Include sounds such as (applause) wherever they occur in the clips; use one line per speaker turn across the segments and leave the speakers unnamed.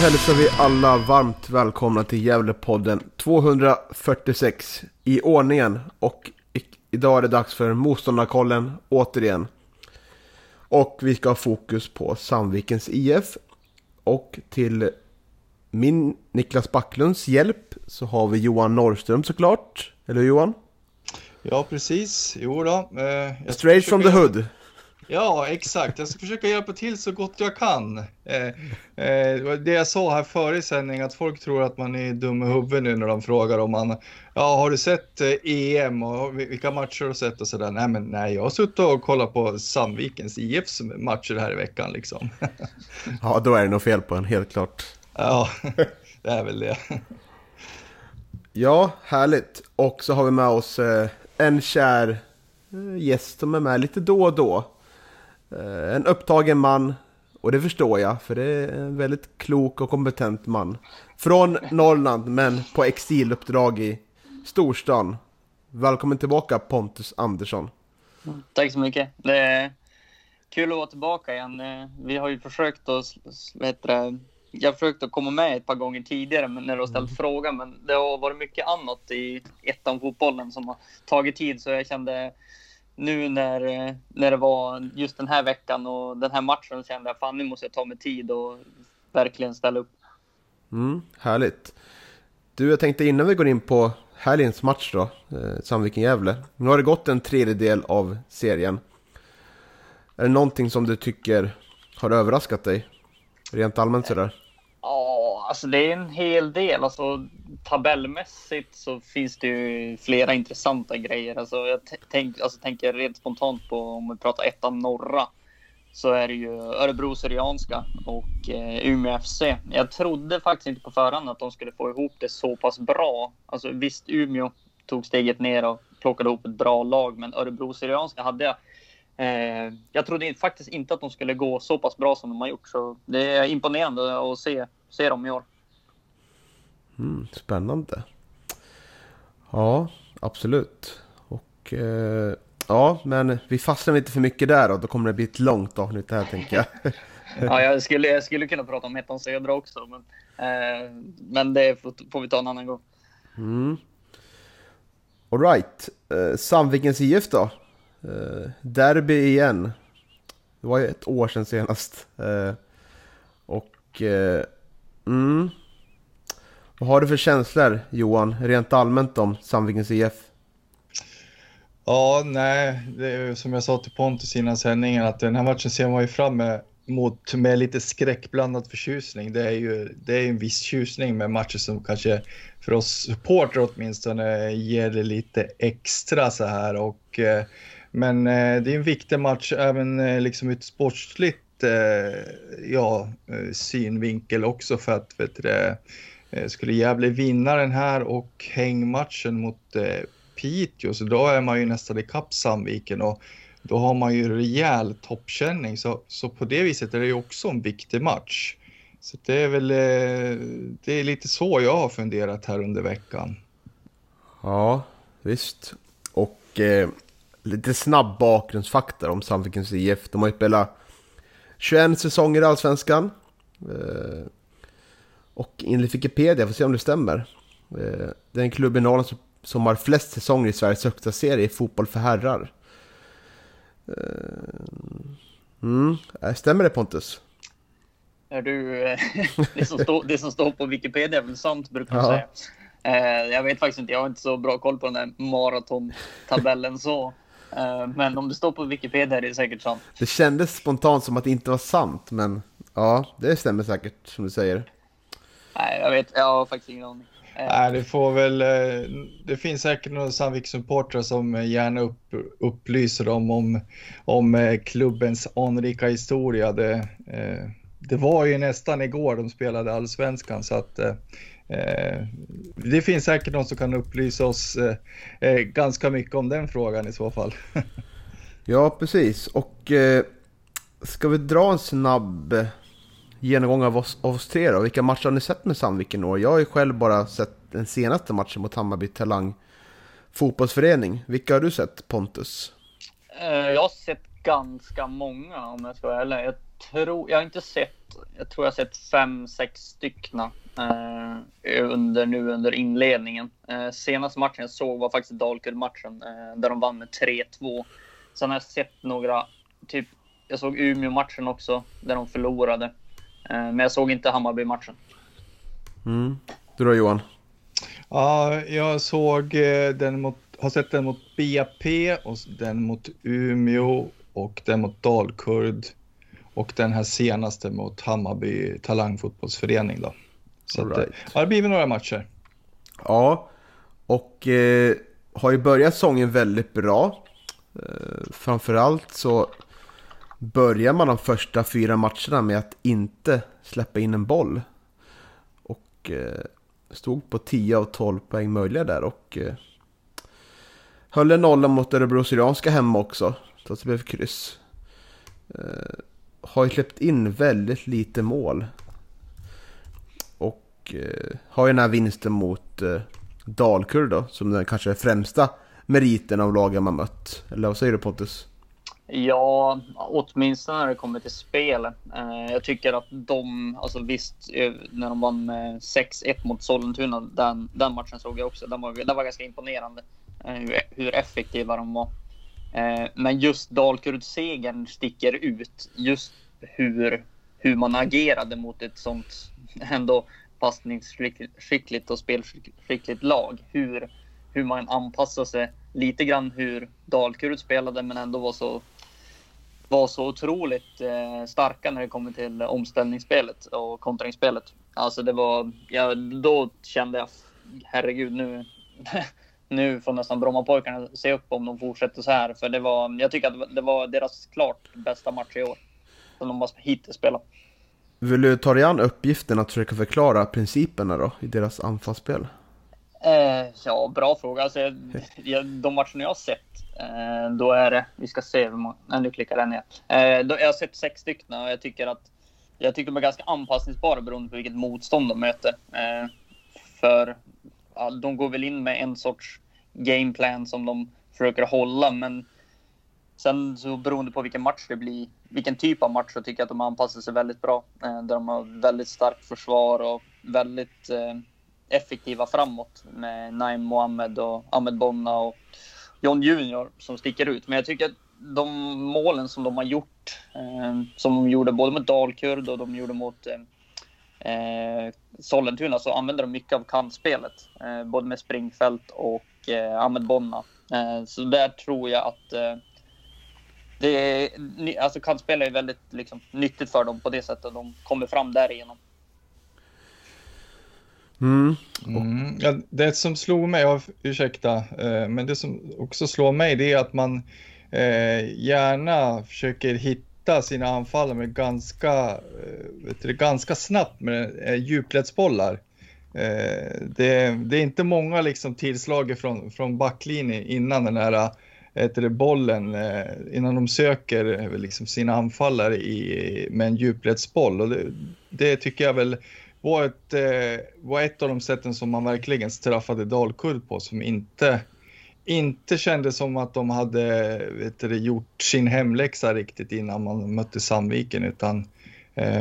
Hälsar vi alla varmt välkomna till Gävlepodden 246 i ordningen. Och i- idag är det dags för motståndarkollen återigen. Och vi ska ha fokus på Sandvikens IF. Och till min Niklas Backlunds hjälp så har vi Johan Norrström såklart. Eller hur, Johan?
Ja, precis. Jo då. eh,
Straight from the hood.
Ja, exakt. Jag ska försöka hjälpa till så gott jag kan. Eh, eh, det jag sa här före i sändning, att folk tror att man är dum i huvudet nu när de frågar om man, ja, har du sett eh, EM och vil- vilka matcher har du sett och sådär. Nej, men nej, jag har suttit och kollat på Sandvikens IFs matcher här i veckan liksom. (laughs)
Ja, då är det nog fel på en, helt klart.
ja, (laughs) det är väl det.
Ja, härligt. Och så har vi med oss eh, en kär eh, gäst som är med lite då och då. Eh, en upptagen man. Och det förstår jag, för det är en väldigt klok och kompetent man. Från Norrland, men på exiluppdrag i storstan. Välkommen tillbaka Pontus Andersson.
Tack så mycket. Det är kul att vara tillbaka igen. Eh, Vi har ju försökt att, s- s- vad heter det, jag har försökt att komma med ett par gånger tidigare när du har ställt frågan, men det har varit mycket annat i ettan fotbollen som har tagit tid, så jag kände nu när, eh, när det var just den här veckan och den här matchen kände jag fan nu måste jag ta mig tid och verkligen ställa upp.
Mm, härligt. Du, jag tänkte innan vi går in på helgens match då, eh, Sandviken-Gävle. Nu har det gått en tredjedel av serien. Är det någonting som du tycker har överraskat dig? Rent allmänt sådär.
Alltså det är en hel del. Alltså, tabellmässigt så finns det ju flera intressanta grejer. Alltså, jag tänk, alltså, tänker rent spontant på om vi pratar ettan norra så är det ju Örebro Syrianska och eh, Umeå FC. Jag trodde faktiskt inte på förhand att de skulle få ihop det så pass bra. Alltså visst, Umeå tog steget ner och plockade ihop ett bra lag, men Örebro Syrianska hade jag Eh, jag trodde faktiskt inte att de skulle gå så pass bra som de har gjort. Så det är imponerande att se, se dem i år.
Mm, spännande. Ja, absolut. Och eh, ja, men vi fastnar inte för mycket där och då kommer det bli ett långt avsnitt här tänker jag. (laughs)
Ja, jag, skulle, jag skulle kunna prata om ettan södra också, men, eh, men det får, får vi ta en annan gång.
Mm. Alright, eh, Sandvikens IF då? Eh, derby igen. Det var ju ett år sedan senast. Eh, och... Mm. Vad har du för känslor Johan, rent allmänt om Sandvikens IF?
Ja, nej, det är ju som jag sa till Pontus innan sändningen att den här matchen ser man ju fram emot med lite skräckblandad förtjusning. Det är ju det är en viss tjusning med matcher som kanske för oss supportrar åtminstone ger det lite extra så här och eh, men eh, det är en viktig match även eh, liksom ett sportsligt ja, eh, synvinkel också för att vet du, det, eh, skulle Gävle vinna den här och hängmatchen mot eh, Piteå, så då är man ju nästan ikapp Sandviken och då har man ju rejäl toppkänning. Så, så på det viset är det ju också en viktig match. Så det är väl eh, det är lite så jag har funderat här under veckan.
Ja, visst. Och eh, lite snabb bakgrundsfakta om Sandvikens IF. De har ju spelat 21 säsonger i Allsvenskan. Eh, och enligt Wikipedia, får se om det stämmer. Eh, det är en klubb i Norrland som, som har flest säsonger i Sveriges högsta serie i fotboll för herrar. Eh, mm, eh, stämmer det Pontus?
Är du, (laughs) det, som står, det som står på Wikipedia är väl sant, brukar man säga. Jag vet faktiskt inte, jag har inte så bra koll på den här maratontabellen så. Eh, men om det står på Wikipedia är det säkert sant.
Det kändes spontant som att det inte var sant, men ja, det stämmer säkert som du säger.
Nej, jag vet, jag har faktiskt ingen aning.
Nej, det får väl. Eh, det finns säkert några Sandvik-supportrar som gärna upp, upplyser dem om, om eh, klubbens anrika historia. Det, eh, det var ju nästan igår de spelade allsvenskan så att det finns säkert någon som kan upplysa oss ganska mycket om den frågan i så fall. (laughs)
ja, precis. Och ska vi dra en snabb genomgång av oss, av oss tre då. Vilka matcher har ni sett med Sandviken år? Jag har ju själv bara sett den senaste matchen mot Hammarby Talang fotbollsförening. Vilka har du sett Pontus?
Eh, jag har sett ganska många om jag ska vara ärlig. Jag tror, jag har inte sett, jag tror jag har sett fem, sex styckna eh, under, nu under inledningen. Eh, senaste matchen jag såg var faktiskt Dalkurd-matchen eh, där de vann med 3-2. Sen har jag sett några, typ, jag såg Umeå-matchen också där de förlorade. Eh, men jag såg inte Hammarby-matchen.
Mm. Du då Johan?
Ja, jag såg eh, den mot, har sett den mot BP och den mot Umeå och den mot Dalkurd och den här senaste mot Hammarby talangfotbollsförening då. Så right. att, eh, ja, det har blivit några matcher.
Ja, och eh, har ju börjat säsongen väldigt bra. Eh, framförallt så börjar man de första fyra matcherna med att inte släppa in en boll. Och eh, stod på 10 av 12 poäng möjliga där och eh, höll en nolla mot Örebro Syrianska hemma också. Trots att det blev kryss. Eh, har ju släppt in väldigt lite mål. Och eh, har ju den här vinsten mot eh, Dalkurd då, som den kanske främsta meriten av lagen man mött. Eller vad säger du Pontus?
Ja, åtminstone när det kommer till spel. Eh, jag tycker att de, alltså visst, eh, när de vann eh, med 6-1 mot Sollentuna, den, den matchen såg jag också. Den var, den var ganska imponerande. Eh, hur, hur effektiva de var. Eh, men just Dalkurd-segern sticker ut. Just hur, hur man agerade mot ett sånt (laughs) ändå passningsskickligt och spelskickligt lag. Hur, hur man anpassar sig lite grann hur Dalkurd spelade men ändå var så var så otroligt eh, starka när det kommer till omställningsspelet och kontringsspelet. Alltså det var, ja, då kände jag, herregud nu, (laughs) nu får nästan Brommapojkarna se upp om de fortsätter så här. För det var, jag tycker att det var deras klart bästa match i år. Som de har hittills spelat.
Vill du ta dig an uppgiften att försöka förklara principerna då i deras anfallsspel?
Eh, ja, bra fråga. Alltså, jag, de matcherna jag har sett Eh, då är det, vi ska se hur många, nej, nu klickar den ner. Eh, då, jag har sett sex stycken och jag tycker att jag tycker de är ganska anpassningsbara beroende på vilket motstånd de möter. Eh, för ja, de går väl in med en sorts gameplan som de försöker hålla, men sen så beroende på vilken match det blir, vilken typ av match, så tycker jag att de anpassar sig väldigt bra. Eh, där de har väldigt starkt försvar och väldigt eh, effektiva framåt med Naim Mohamed och Ahmed Bonna och John Junior som sticker ut. Men jag tycker att de målen som de har gjort, eh, som de gjorde både mot Dalkurd och de gjorde mot eh, eh Sollentuna, så använder de mycket av kantspelet. Eh, både med Springfält och eh, Ahmed Bonna. Så där tror jag att eh, det är, alltså kantspel är väldigt liksom, nyttigt för dem på det sättet. De kommer fram därigenom.
Mm. Mm. Ja, det som slog mig, ja, ursäkta, eh, men det som också slår mig det är att man eh, gärna försöker hitta sina anfallare med ganska, eh, vet du, ganska snabbt med eh, djupledsbollar. Eh, det, det, är inte många liksom tillslag från, från backlinjen innan den här Eh, heter det, bollen, eh, innan de söker eh, liksom sina anfallare i, med en djupledsboll. Och det, det tycker jag väl var ett, var ett av de sätten som man verkligen straffade Dalkurd på som inte, inte kändes som att de hade vet du, gjort sin hemläxa riktigt innan man mötte Sandviken utan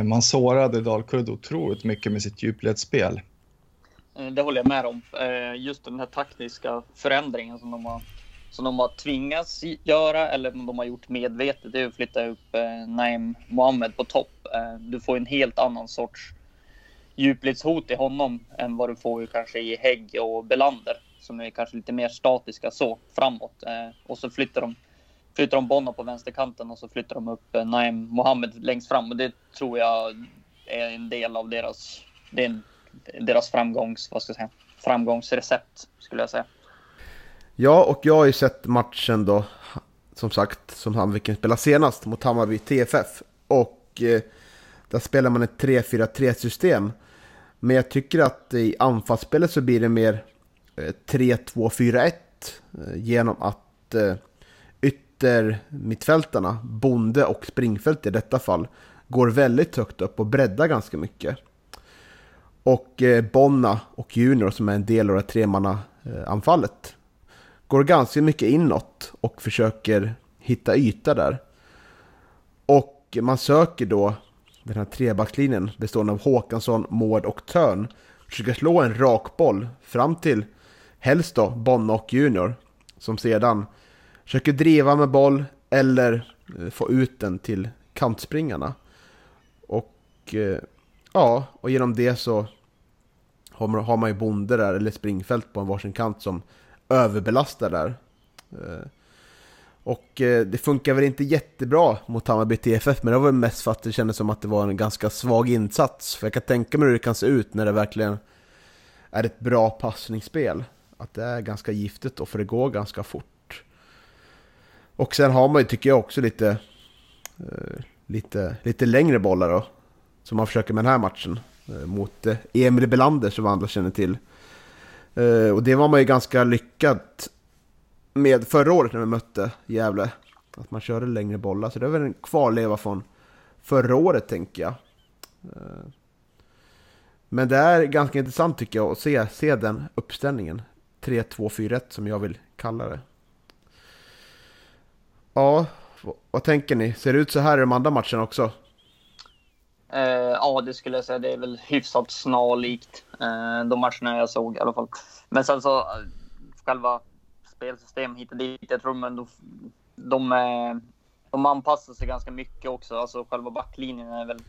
man sårade Dalkurd otroligt mycket med sitt djupledsspel.
Det håller jag med om. Just den här taktiska förändringen som de har, som de har tvingats göra eller om de har gjort medvetet, det är att flytta upp eh, Naim Mohammed på topp. Eh, du får en helt annan sorts djupledshot i honom än vad du får kanske i Hägg och Belander som är kanske lite mer statiska så framåt. Eh, och så flyttar de, flyttar de Bono på vänsterkanten och så flyttar de upp eh, Naim Mohammed längst fram och det tror jag är en del av deras, det är en, deras framgångs, vad ska jag säga, framgångsrecept skulle jag säga.
Ja, och jag har ju sett matchen då, som sagt, som Sandviken spelade senast mot Hammarby TFF. Och eh, där spelar man ett 3-4-3 system. Men jag tycker att i anfallsspelet så blir det mer eh, 3-2-4-1 eh, genom att eh, yttermittfältarna, Bonde och Springfält i detta fall, går väldigt högt upp och breddar ganska mycket. Och eh, Bonna och Junior som är en del av det tremanna eh, anfallet går ganska mycket inåt och försöker hitta yta där. Och man söker då den här trebackslinjen bestående av Håkansson, Mård och Törn. Försöker slå en rak boll fram till helst då Bonna och Junior. Som sedan försöker driva med boll eller eh, få ut den till kantspringarna. Och eh, ja, och genom det så har man ju Bonde där, eller springfält på en varsin kant som överbelastar där. Eh, och eh, det funkar väl inte jättebra mot Hammarby TFF, men det var väl mest för att det kändes som att det var en ganska svag insats. För jag kan tänka mig hur det kan se ut när det verkligen är ett bra passningsspel. Att det är ganska giftigt då, för det går ganska fort. Och sen har man ju, tycker jag, också lite, eh, lite, lite längre bollar då. Som man försöker med den här matchen. Mot Emil Belander som andra känner till. Uh, och det var man ju ganska lyckat med förra året när vi mötte Gävle. Att man körde längre bollar. Så det är väl en kvarleva från förra året tänker jag. Uh, men det är ganska intressant tycker jag att se, se den uppställningen. 3-2-4-1 som jag vill kalla det. Ja, vad tänker ni? Ser det ut så här i de andra matcherna också?
Eh, ja, det skulle jag säga. Det är väl hyfsat snarlikt eh, de matcherna jag såg i alla fall. Men sen så eh, själva spelsystem hit och dit. Jag tror men de, de, de anpassar sig ganska mycket också. Alltså själva backlinjen är väl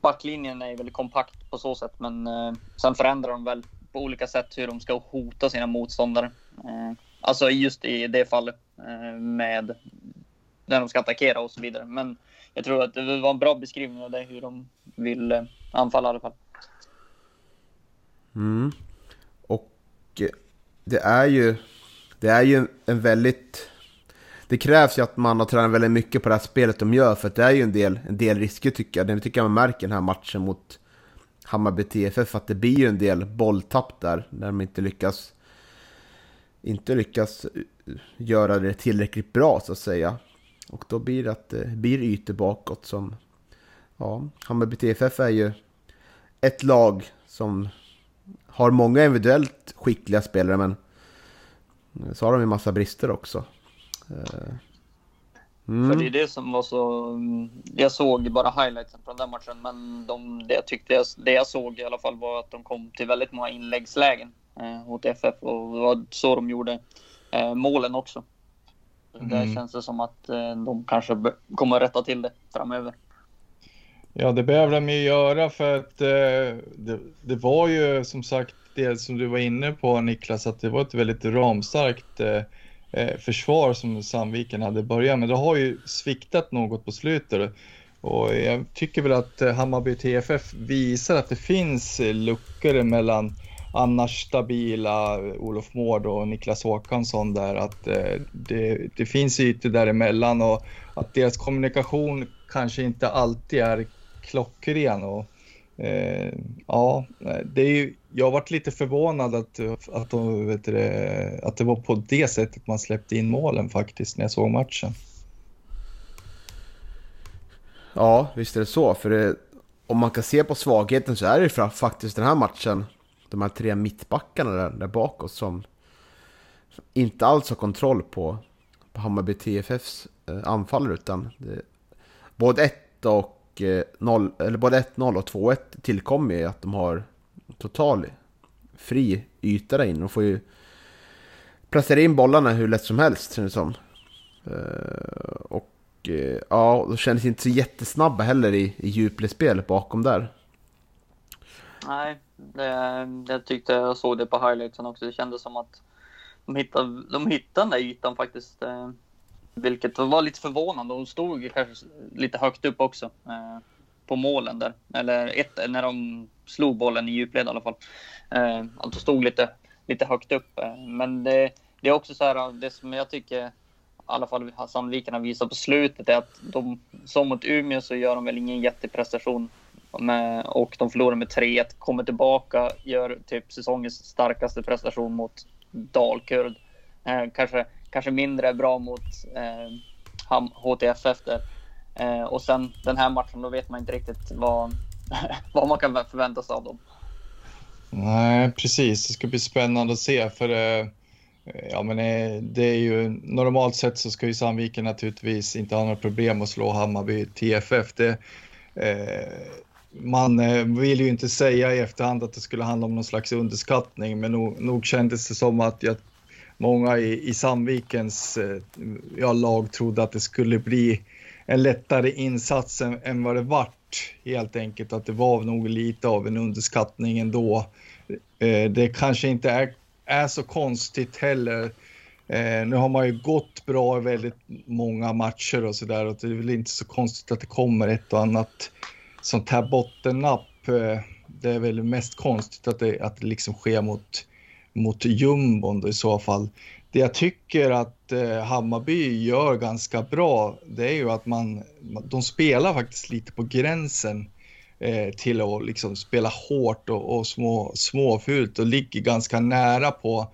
backlinjen är väldigt kompakt på så sätt, men eh, sen förändrar de väl på olika sätt hur de ska hota sina motståndare. Eh, alltså just i det fallet eh, med när de ska attackera och så vidare. Men jag tror att det var en bra beskrivning av det, hur de vill eh, anfalla i alla fall.
Mm. Och eh, det är ju, det är ju en väldigt... Det krävs ju att man har tränat väldigt mycket på det här spelet de gör, för det är ju en del, en del risker tycker jag. Det tycker jag man märker den här matchen mot Hammarby TFF, att det blir ju en del bolltapp där, när de inte lyckas inte lyckas eh, göra det tillräckligt bra så att säga. Och då blir det att eh, det blir ytor bakåt som... Ja, Hammarby TFF är ju ett lag som har många individuellt skickliga spelare men så har de ju massa brister också.
Eh, mm. För det är det som var så... Mm, jag såg bara highlightsen från den matchen, men de, det, jag tyckte jag, det jag såg i alla fall var att de kom till väldigt många inläggslägen eh, åt FF och det var så de gjorde eh, målen också. Mm. Där känns det som att eh, de kanske kommer att rätta till det framöver.
Ja, det behöver de ju göra för att eh, det, det, var ju som sagt det som du var inne på Niklas, att det var ett väldigt ramstarkt eh, försvar som Sandviken hade börjat med. Det har ju sviktat något på slutet och jag tycker väl att Hammarby TFF visar att det finns luckor mellan annars stabila Olof Mård och Niklas Håkansson där att eh, det, det finns ytor däremellan och att deras kommunikation kanske inte alltid är klockren. Och, eh, ja, det är ju, jag har varit lite förvånad att, att, de, vet det, att det var på det sättet man släppte in målen faktiskt när jag såg matchen.
Ja, visst är det så. För det, om man kan se på svagheten så är det faktiskt den här matchen de här tre mittbackarna där, där bakåt som, inte alls har kontroll på, på Hammarby TFFs eh, anfall utan det, både 1 och eh, 0, eller både 1-0 och 2-1 tillkommer ju att de har total fri yta där inne. De får ju placera in bollarna hur lätt som helst känns det som. Eh, och eh, ja, de kändes inte så jättesnabba heller i, i djupledsspel bakom där.
Nej, det, jag tyckte jag såg det på highlightsen också. Det kändes som att de hittade, de hittade den där ytan faktiskt. Eh, vilket var lite förvånande. De stod kanske lite högt upp också. Eh, på målen där. Eller ett, när de slog bollen i djupled i alla fall. Eh, alltså stod lite, lite högt upp. Eh, men det, det är också så här, det som jag tycker i alla fall Sandviken har visat på slutet är att de, som mot Umeå så gör de väl ingen jätteprestation och de förlorar med 3-1, kommer tillbaka, gör typ säsongens starkaste prestation mot Dalkurd. Eh, kanske, kanske mindre bra mot eh, HTFF där. Eh, och sen den här matchen, då vet man inte riktigt vad, (laughs) vad man kan förvänta sig av dem.
Nej, precis. Det ska bli spännande att se. För eh, ja, men eh, det är ju normalt sett så ska ju Sandviken naturligtvis inte ha några problem att slå Hammarby TFF. Det, eh, man eh, vill ju inte säga i efterhand att det skulle handla om någon slags underskattning, men nog, nog kändes det som att jag, många i, i Sandvikens eh, ja, lag trodde att det skulle bli en lättare insats än, än vad det vart. Helt enkelt att det var nog lite av en underskattning ändå. Eh, det kanske inte är, är så konstigt heller. Eh, nu har man ju gått bra i väldigt många matcher och så där och det är väl inte så konstigt att det kommer ett och annat sånt här bottennapp. Eh, det är väl mest konstigt att det, att det liksom sker mot, mot jumbon då i så fall. Det jag tycker att eh, Hammarby gör ganska bra, det är ju att man, de spelar faktiskt lite på gränsen eh, till att liksom spela hårt och, och små, småfult och ligger ganska nära på,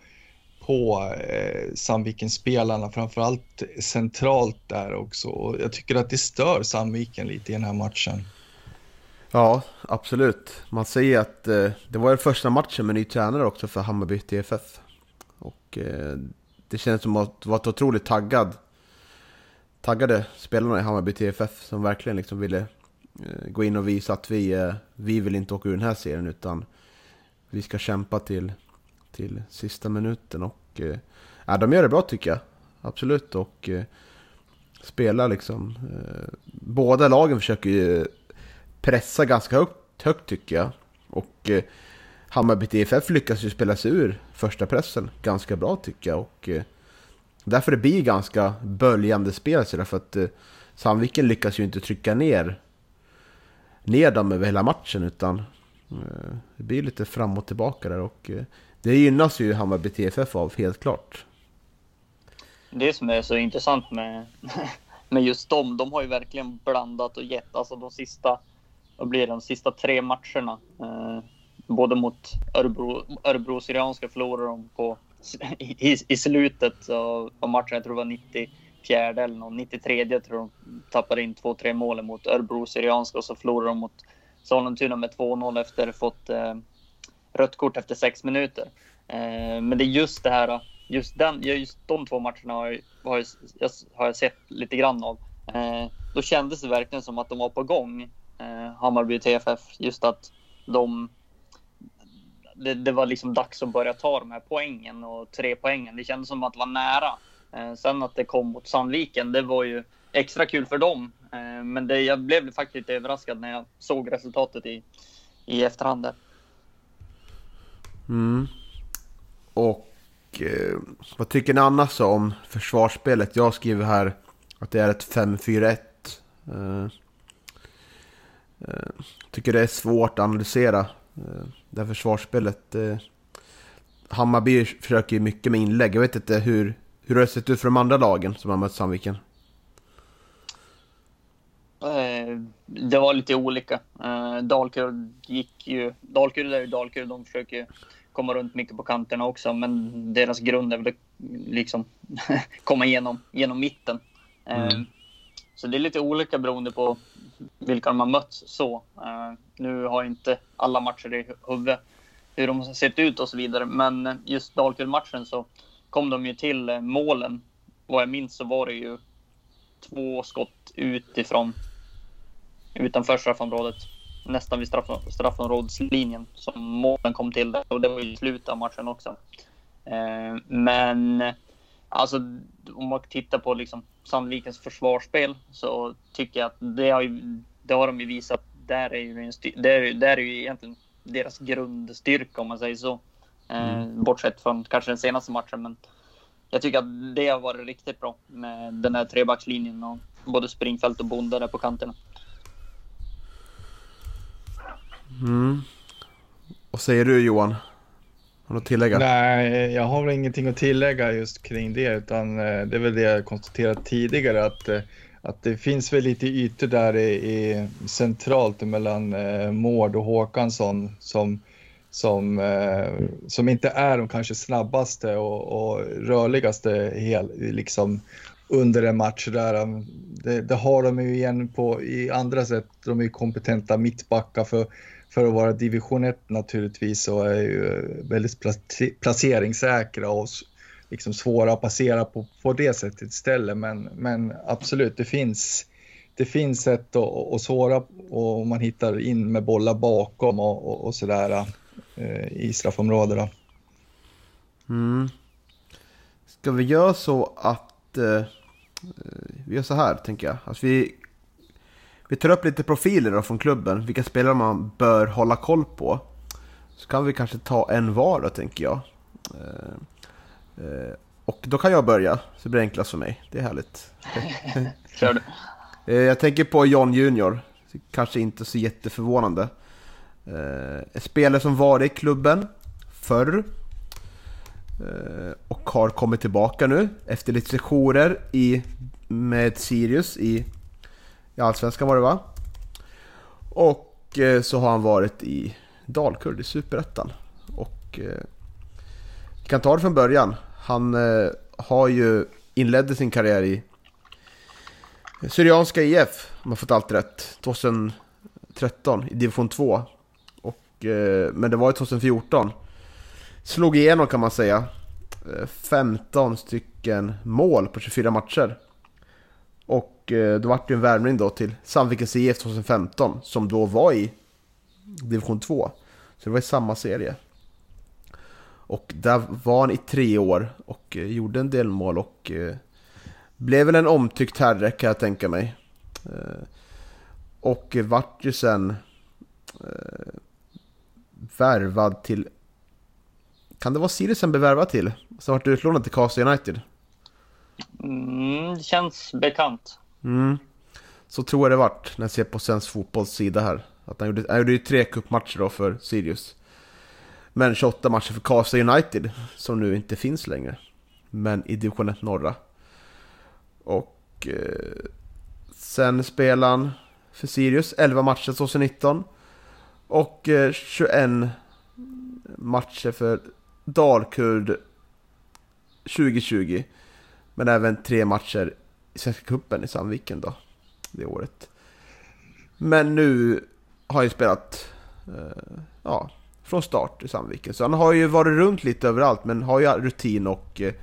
på eh, Sandviken-spelarna, framförallt centralt där också. Och jag tycker att det stör Sandviken lite i den här matchen.
Ja, absolut. Man säger att eh, det var den första matchen med ny tränare också för Hammarby TFF. Och eh, det känns som att det var ett otroligt taggad, taggade spelarna i Hammarby TFF som verkligen liksom ville eh, gå in och visa att vi, eh, vi vill inte åka ur den här serien utan vi ska kämpa till, till sista minuten. Och, eh, de gör det bra tycker jag. Absolut. Och eh, spelar liksom... Eh, båda lagen försöker ju pressa ganska högt, högt tycker jag. Och eh, Hammarby TFF lyckas ju spela sig ur första pressen ganska bra tycker jag. Och eh, därför det blir ganska böljande spel. Så därför att eh, Sandviken lyckas ju inte trycka ner, ner dem över hela matchen. Utan eh, det blir lite fram och tillbaka där. Och eh, det gynnas ju Hammarby TFF av helt klart.
Det som är så intressant med, (laughs) med just dem, de har ju verkligen blandat och gett. Alltså de sista vad blir det, de sista tre matcherna. Eh, både mot Örebro, Örebro Syrianska förlorade de på i, i slutet av, av matchen. Jag tror det var 94 eller någon, 93 tror de tappade in 2-3 mål mot Örebro Syrianska och så förlorade de mot Sollentuna med 2-0 efter fått eh, rött kort efter sex minuter. Eh, men det är just det här, just, den, just de två matcherna har jag, har jag, har jag sett lite grann av. Eh, då kändes det verkligen som att de var på gång Eh, Hammarby TFF. Just att de... Det, det, var liksom dags att börja ta de här poängen och tre poängen. Det kändes som att det var nära. Eh, sen att det kom mot Sandviken, det var ju extra kul för dem. Eh, men det, jag blev faktiskt lite överraskad när jag såg resultatet i, i efterhand. Där.
Mm. Och eh, vad tycker ni annars om försvarsspelet? Jag skriver här att det är ett 5-4-1. Eh, tycker det är svårt att analysera eh, det här försvarsspelet. Eh, Hammarby försöker ju mycket med inlägg. Jag vet inte hur, hur det har sett ut för de andra lagen som har mött Sandviken.
Det var lite olika. Dalkurd gick ju... Dalkurd är ju Dalkurd. De försöker komma runt mycket på kanterna också. Men deras grund är väl liksom (laughs) komma igenom, genom mitten. Mm. Så det är lite olika beroende på vilka de har mött så. Eh, nu har jag inte alla matcher i huvudet hur de har sett ut och så vidare. Men just Dalkurd-matchen så kom de ju till eh, målen. Vad jag minns så var det ju två skott utifrån utanför straffområdet. Nästan vid straff, straffområdeslinjen som målen kom till. Och det var ju slutet av matchen också. Eh, men alltså om man tittar på liksom Sandvikens försvarsspel så tycker jag att det har, ju, det har de ju visat. Där är ju, en där, där är ju egentligen deras grundstyrka om man säger så. Eh, mm. Bortsett från kanske den senaste matchen. Men jag tycker att det har varit riktigt bra med den här trebackslinjen och både Springfält och Bonde där på kanterna.
Mm. Vad säger du Johan? Har du något att tillägga?
Nej, jag har väl ingenting att tillägga just kring det, utan eh, det är väl det jag konstaterat tidigare att, eh, att det finns väl lite ytor där i, i centralt mellan eh, Mård och Håkansson som, som, eh, som inte är de kanske snabbaste och, och rörligaste hel, liksom under en match där. Um, det, det, har de ju igen på i andra sätt. De är ju kompetenta mittbackar för för att vara division 1 naturligtvis så är ju väldigt placeringssäkra och liksom svåra att passera på, på det sättet istället. Men, men absolut, det finns, det finns sätt att, att såra och man hittar in med bollar bakom och, och, och sådär eh, i straffområdena.
Mm. Ska vi göra så att eh, eh vi gör så här tänker jag. Att vi vi tar upp lite profiler då från klubben, vilka spelare man bör hålla koll på. Så kan vi kanske ta en var då, tänker jag. Eh, eh, och då kan jag börja, så blir det enklast för mig. Det är härligt. (laughs)
Kör du.
Eh, jag tänker på John Junior. Kanske inte så jätteförvånande. En spelare som var i klubben förr. Och har kommit tillbaka nu efter lite sessioner i, med Sirius i i Allsvenskan var det va? Och eh, så har han varit i Dalkurd i Superettan. Och eh, vi kan ta det från början. Han eh, har ju inledde sin karriär i Syrianska IF, om jag fått allt rätt, 2013 i division 2. Och, eh, men det var ju 2014. Slog igenom kan man säga. Eh, 15 stycken mål på 24 matcher. Och eh, då vart det en värvning då till Sandvikens IF 2015 som då var i division 2. Så det var i samma serie. Och där var han i tre år och eh, gjorde en del mål och eh, blev väl en omtyckt herre kan jag tänka mig. Eh, och vart ju sen eh, värvad till... Kan det vara Sirius han blev värvad till? Sen vart utlånad till Karlstad United.
Mm, det känns bekant.
Mm. Så tror jag det vart när jag ser på svensk fotbolls sida här. Att han gjorde, han gjorde ju tre cupmatcher då för Sirius. Men 28 matcher för Karlstad United, som nu inte finns längre. Men i division 1 norra. Och eh, sen spelade han för Sirius 11 matcher 2019. Och eh, 21 matcher för Dalkurd 2020. Men även tre matcher Svenska Cupen i Sandviken då, det året. Men nu har han spelat, eh, ja, från start i Sandviken. Så han har ju varit runt lite överallt, men har ju rutin och eh,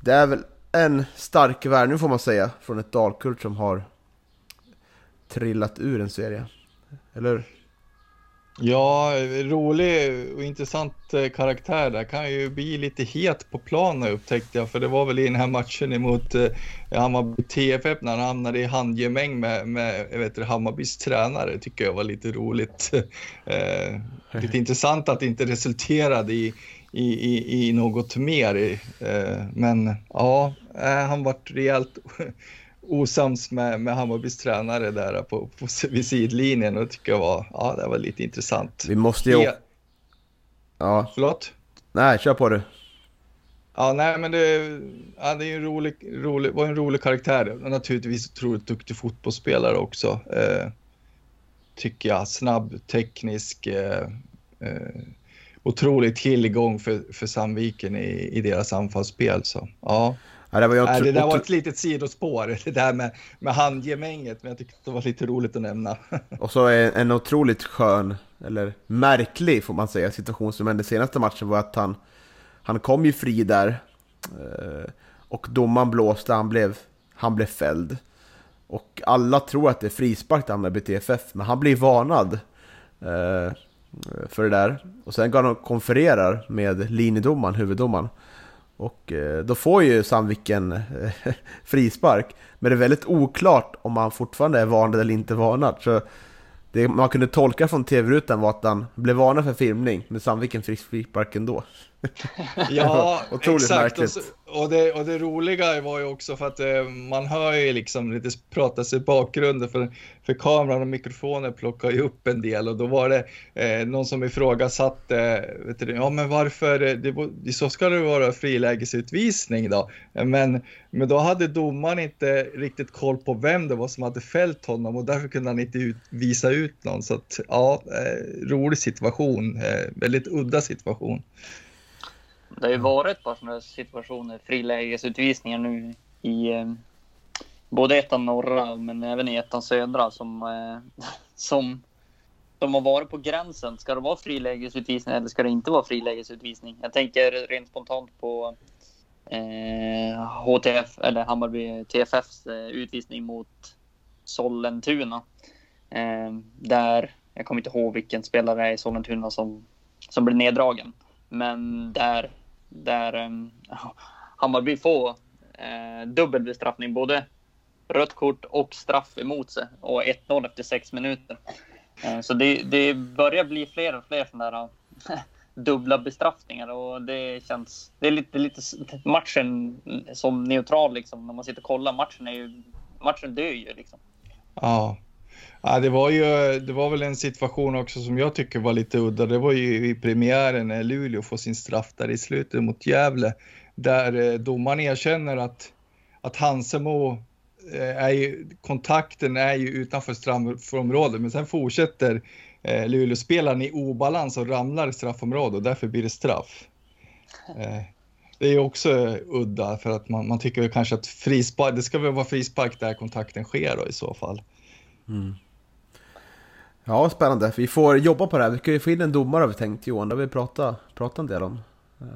det är väl en stark värvning får man säga, från ett Dalkurd som har trillat ur en serie. Eller hur?
Ja, rolig och intressant eh, karaktär där. Kan ju bli lite het på planen upptäckte jag, för det var väl i den här matchen emot eh, Hammarby TFF när han hamnade i handgemäng med, med jag vet, Hammarbys tränare. tycker jag var lite roligt. (laughs) Eh, lite intressant att det inte resulterade i, i, i, i något mer. Eh, men ja, eh, han vart rejält (laughs) osams med, med Hammarbys tränare där på, på, vid sidlinjen och tycker jag var, ja, det var lite intressant.
Vi måste ju... Ja.
Förlåt?
Nej, kör på du.
Ja, nej, men det, ja, det är en rolig, rolig, var en rolig karaktär. Och naturligtvis otroligt duktig fotbollsspelare också. Eh, tycker jag. Snabb, teknisk. Eh, eh, otrolig tillgång för, för Sandviken i, i deras anfallsspel. Så, ja.
Ja, det, var
ju det där var ett litet sidospår, (laughs) det där med, med handgemänget, men jag tyckte det var lite roligt att nämna. (laughs)
Och så en, en otroligt skön, eller märklig får man säga, situation som hände senaste matchen var att han, han kom ju fri där eh, och domaren blåste, han blev, han blev fälld. Och alla tror att det är frispark där med BTFF, men han blir varnad eh, för det där. Och sen går han och konfererar med linjedomaren, huvuddomaren. Och eh, då får ju Sandviken eh, (laughs) frispark. Men det är väldigt oklart om han fortfarande är varnad eller inte varnad. Så det man kunde tolka från tv-rutan var att han blev varnad för filmning, men Sandviken fick frispark ändå. (laughs)
Ja, exakt. Så, och, det, och det roliga var ju också för att eh, man hör ju liksom lite pratas i bakgrunden för, för kameran och mikrofonen plockar ju upp en del och då var det eh, någon som ifrågasatte, vet du, ja men varför, eh, det, så ska det vara frilägesutvisning då. Eh, men, men då hade domaren inte riktigt koll på vem det var som hade fällt honom och därför kunde han inte ut, visa ut någon. Så att ja, eh, rolig situation, eh, väldigt udda situation.
Det har ju varit ett par sådana situationer, frilägesutvisningar nu i eh, både ettan norra men även i ettan södra som, eh, (laughs) som, som har varit på gränsen. Ska det vara frilägesutvisning eller ska det inte vara frilägesutvisning? Jag tänker rent spontant på eh, HTF eller Hammarby TFFs eh, utvisning mot Sollentuna. Eh, där, jag kommer inte ihåg vilken spelare i Sollentuna som, som blev neddragen. Men där där um, (laughs) Hammarby får eh, dubbel bestraffning, både rött kort och straff emot sig och 1-0 efter sex minuter. Eh, så det, det börjar bli fler och fler sådana där eh, (laughs) dubbla bestraffningar och det känns. Det är lite, lite matchen som neutral liksom när man sitter och kollar. Matchen är ju matchen dör ju liksom.
Ja, Ja, det var ju, det var väl en situation också som jag tycker var lite udda. Det var ju i premiären när Luleå får sin straff där i slutet mot Gävle. Där eh, domaren erkänner att, att Hansemo eh, är ju, kontakten är ju utanför straffområdet men sen fortsätter eh, i obalans och ramlar i straffområdet och därför blir det straff. Eh, det är också udda för att man, man tycker kanske att frispark, det ska väl vara frispark där kontakten sker då i så fall. Mm.
Ja, spännande. Vi får jobba på det här. Vi ska ju få in en domare har vi tänkt Johan. Det har vi pratat, pratat en del om.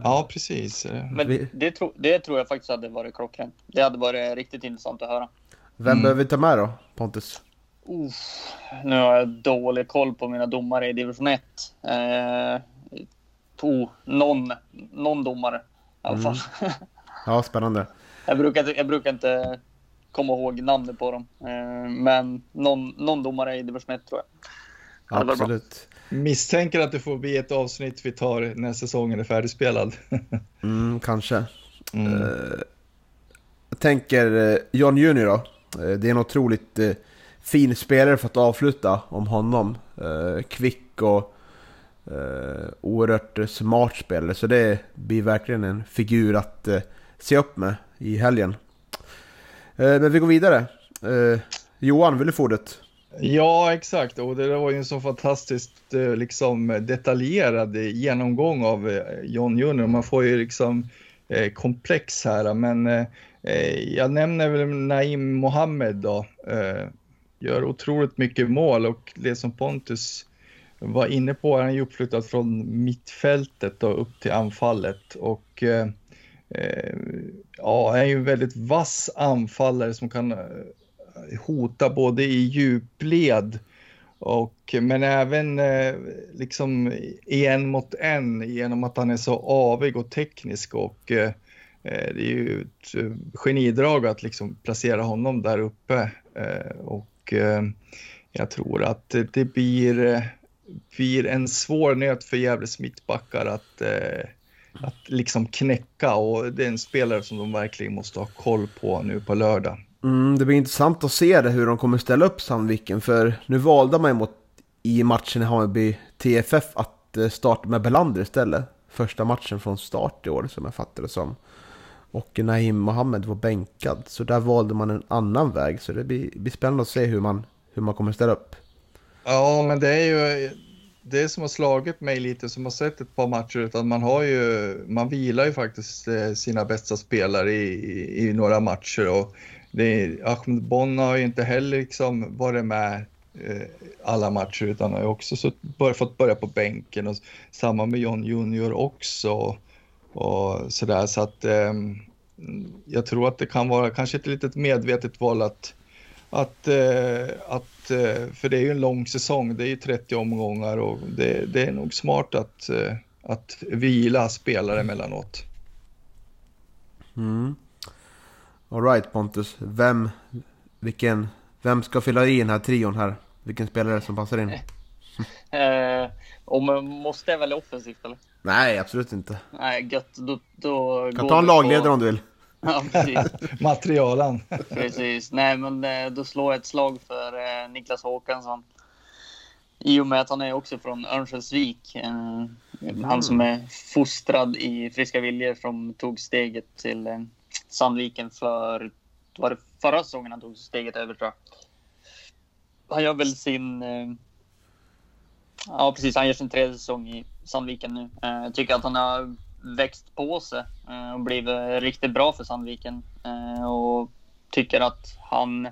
Ja, precis.
Men det, tro, det tror jag faktiskt hade varit klockrent. Det hade varit riktigt intressant att höra.
Vem mm. behöver vi ta med då, Pontus?
Uh, nu har jag dålig koll på mina domare i division 1. Eh, oh, någon, någon domare i alla fall. Mm.
Ja, spännande.
jag, (laughs) brukar, jag brukar inte komma ihåg namnet på dem. Eh, men någon, någon domare i division 1 tror
jag. Absolut.
Misstänker att det får bli ett avsnitt vi tar när säsongen är färdigspelad. (laughs)
mm, kanske. Mm. Uh, jag tänker uh, John Junior då. Uh, det är en otroligt uh, fin spelare för att avsluta om honom. kvick och uh, oerhört smart spelare. Så det blir verkligen en figur att se upp med i helgen. Eh, men vi går vidare. Eh, Johan, vill du få ordet?
Ja, exakt. Och det var ju en så fantastiskt eh, liksom, detaljerad genomgång av eh, John Junior. Man får ju liksom eh, komplex här, men eh, jag nämner väl Naim Mohammed då. Eh, gör otroligt mycket mål och det som Pontus var inne på, han är ju uppflyttad från mittfältet och upp till anfallet och Eh, ja, han är ju en väldigt vass anfallare som kan eh, hota både i djupled och, men även eh, liksom en mot en genom att han är så avig och teknisk och eh, det är ju ett genidrag att liksom placera honom där uppe och jag tror att det blir, blir en svår nöt för Gävles mittbackar att att liksom knäcka och det är en spelare som de verkligen måste ha koll på nu på lördag.
Mm, det blir intressant att se det, hur de kommer ställa upp Sandviken för nu valde man ju mot, i matchen i Hammarby TFF att eh, starta med Belander istället. Första matchen från start i år som jag fattar det som. Och Naim Mohammed var bänkad så där valde man en annan väg så det blir, blir spännande att se hur man, hur man kommer ställa upp.
Ja men det är ju det som har slagit mig lite som har sett ett par matcher utan man har ju, man vilar ju faktiskt eh, sina bästa spelare i, i, i några matcher och det, Ahmed Bonna har ju inte heller liksom varit med eh, alla matcher utan har ju också så, bör, fått börja på bänken och samma med John Junior också och sådär. Så att eh, jag tror att det kan vara kanske ett litet medvetet val att att, eh, att, eh, för det är ju en lång säsong, det är ju 30 omgångar och det, det är nog smart att, eh, att vila spelare emellanåt.
Mm. Alright Pontus, vem, vilken, vem ska fylla i den här trion här? Vilken spelare som passar in? (laughs)
eh, om måste jag välja offensivt eller?
Nej, absolut inte.
Nej, gött. Då, då
kan ta en lagledare på... om du vill. (laughs)
Ja, precis.
Materialen.
precis. Nej, men eh, då slår jag ett slag för eh, Niklas Håkansson. I och med att han är också från Örnsköldsvik. Eh, Han som är fostrad i friska viljor som tog steget till Sandviken för, var det förra säsongen han tog steget över tror jag. Han gör väl sin, ja precis, han gör sin tredje säsong i Sandviken nu. Jag tycker att han har växt på sig eh, och blivit riktigt bra för Sandviken. Eh, och tycker att han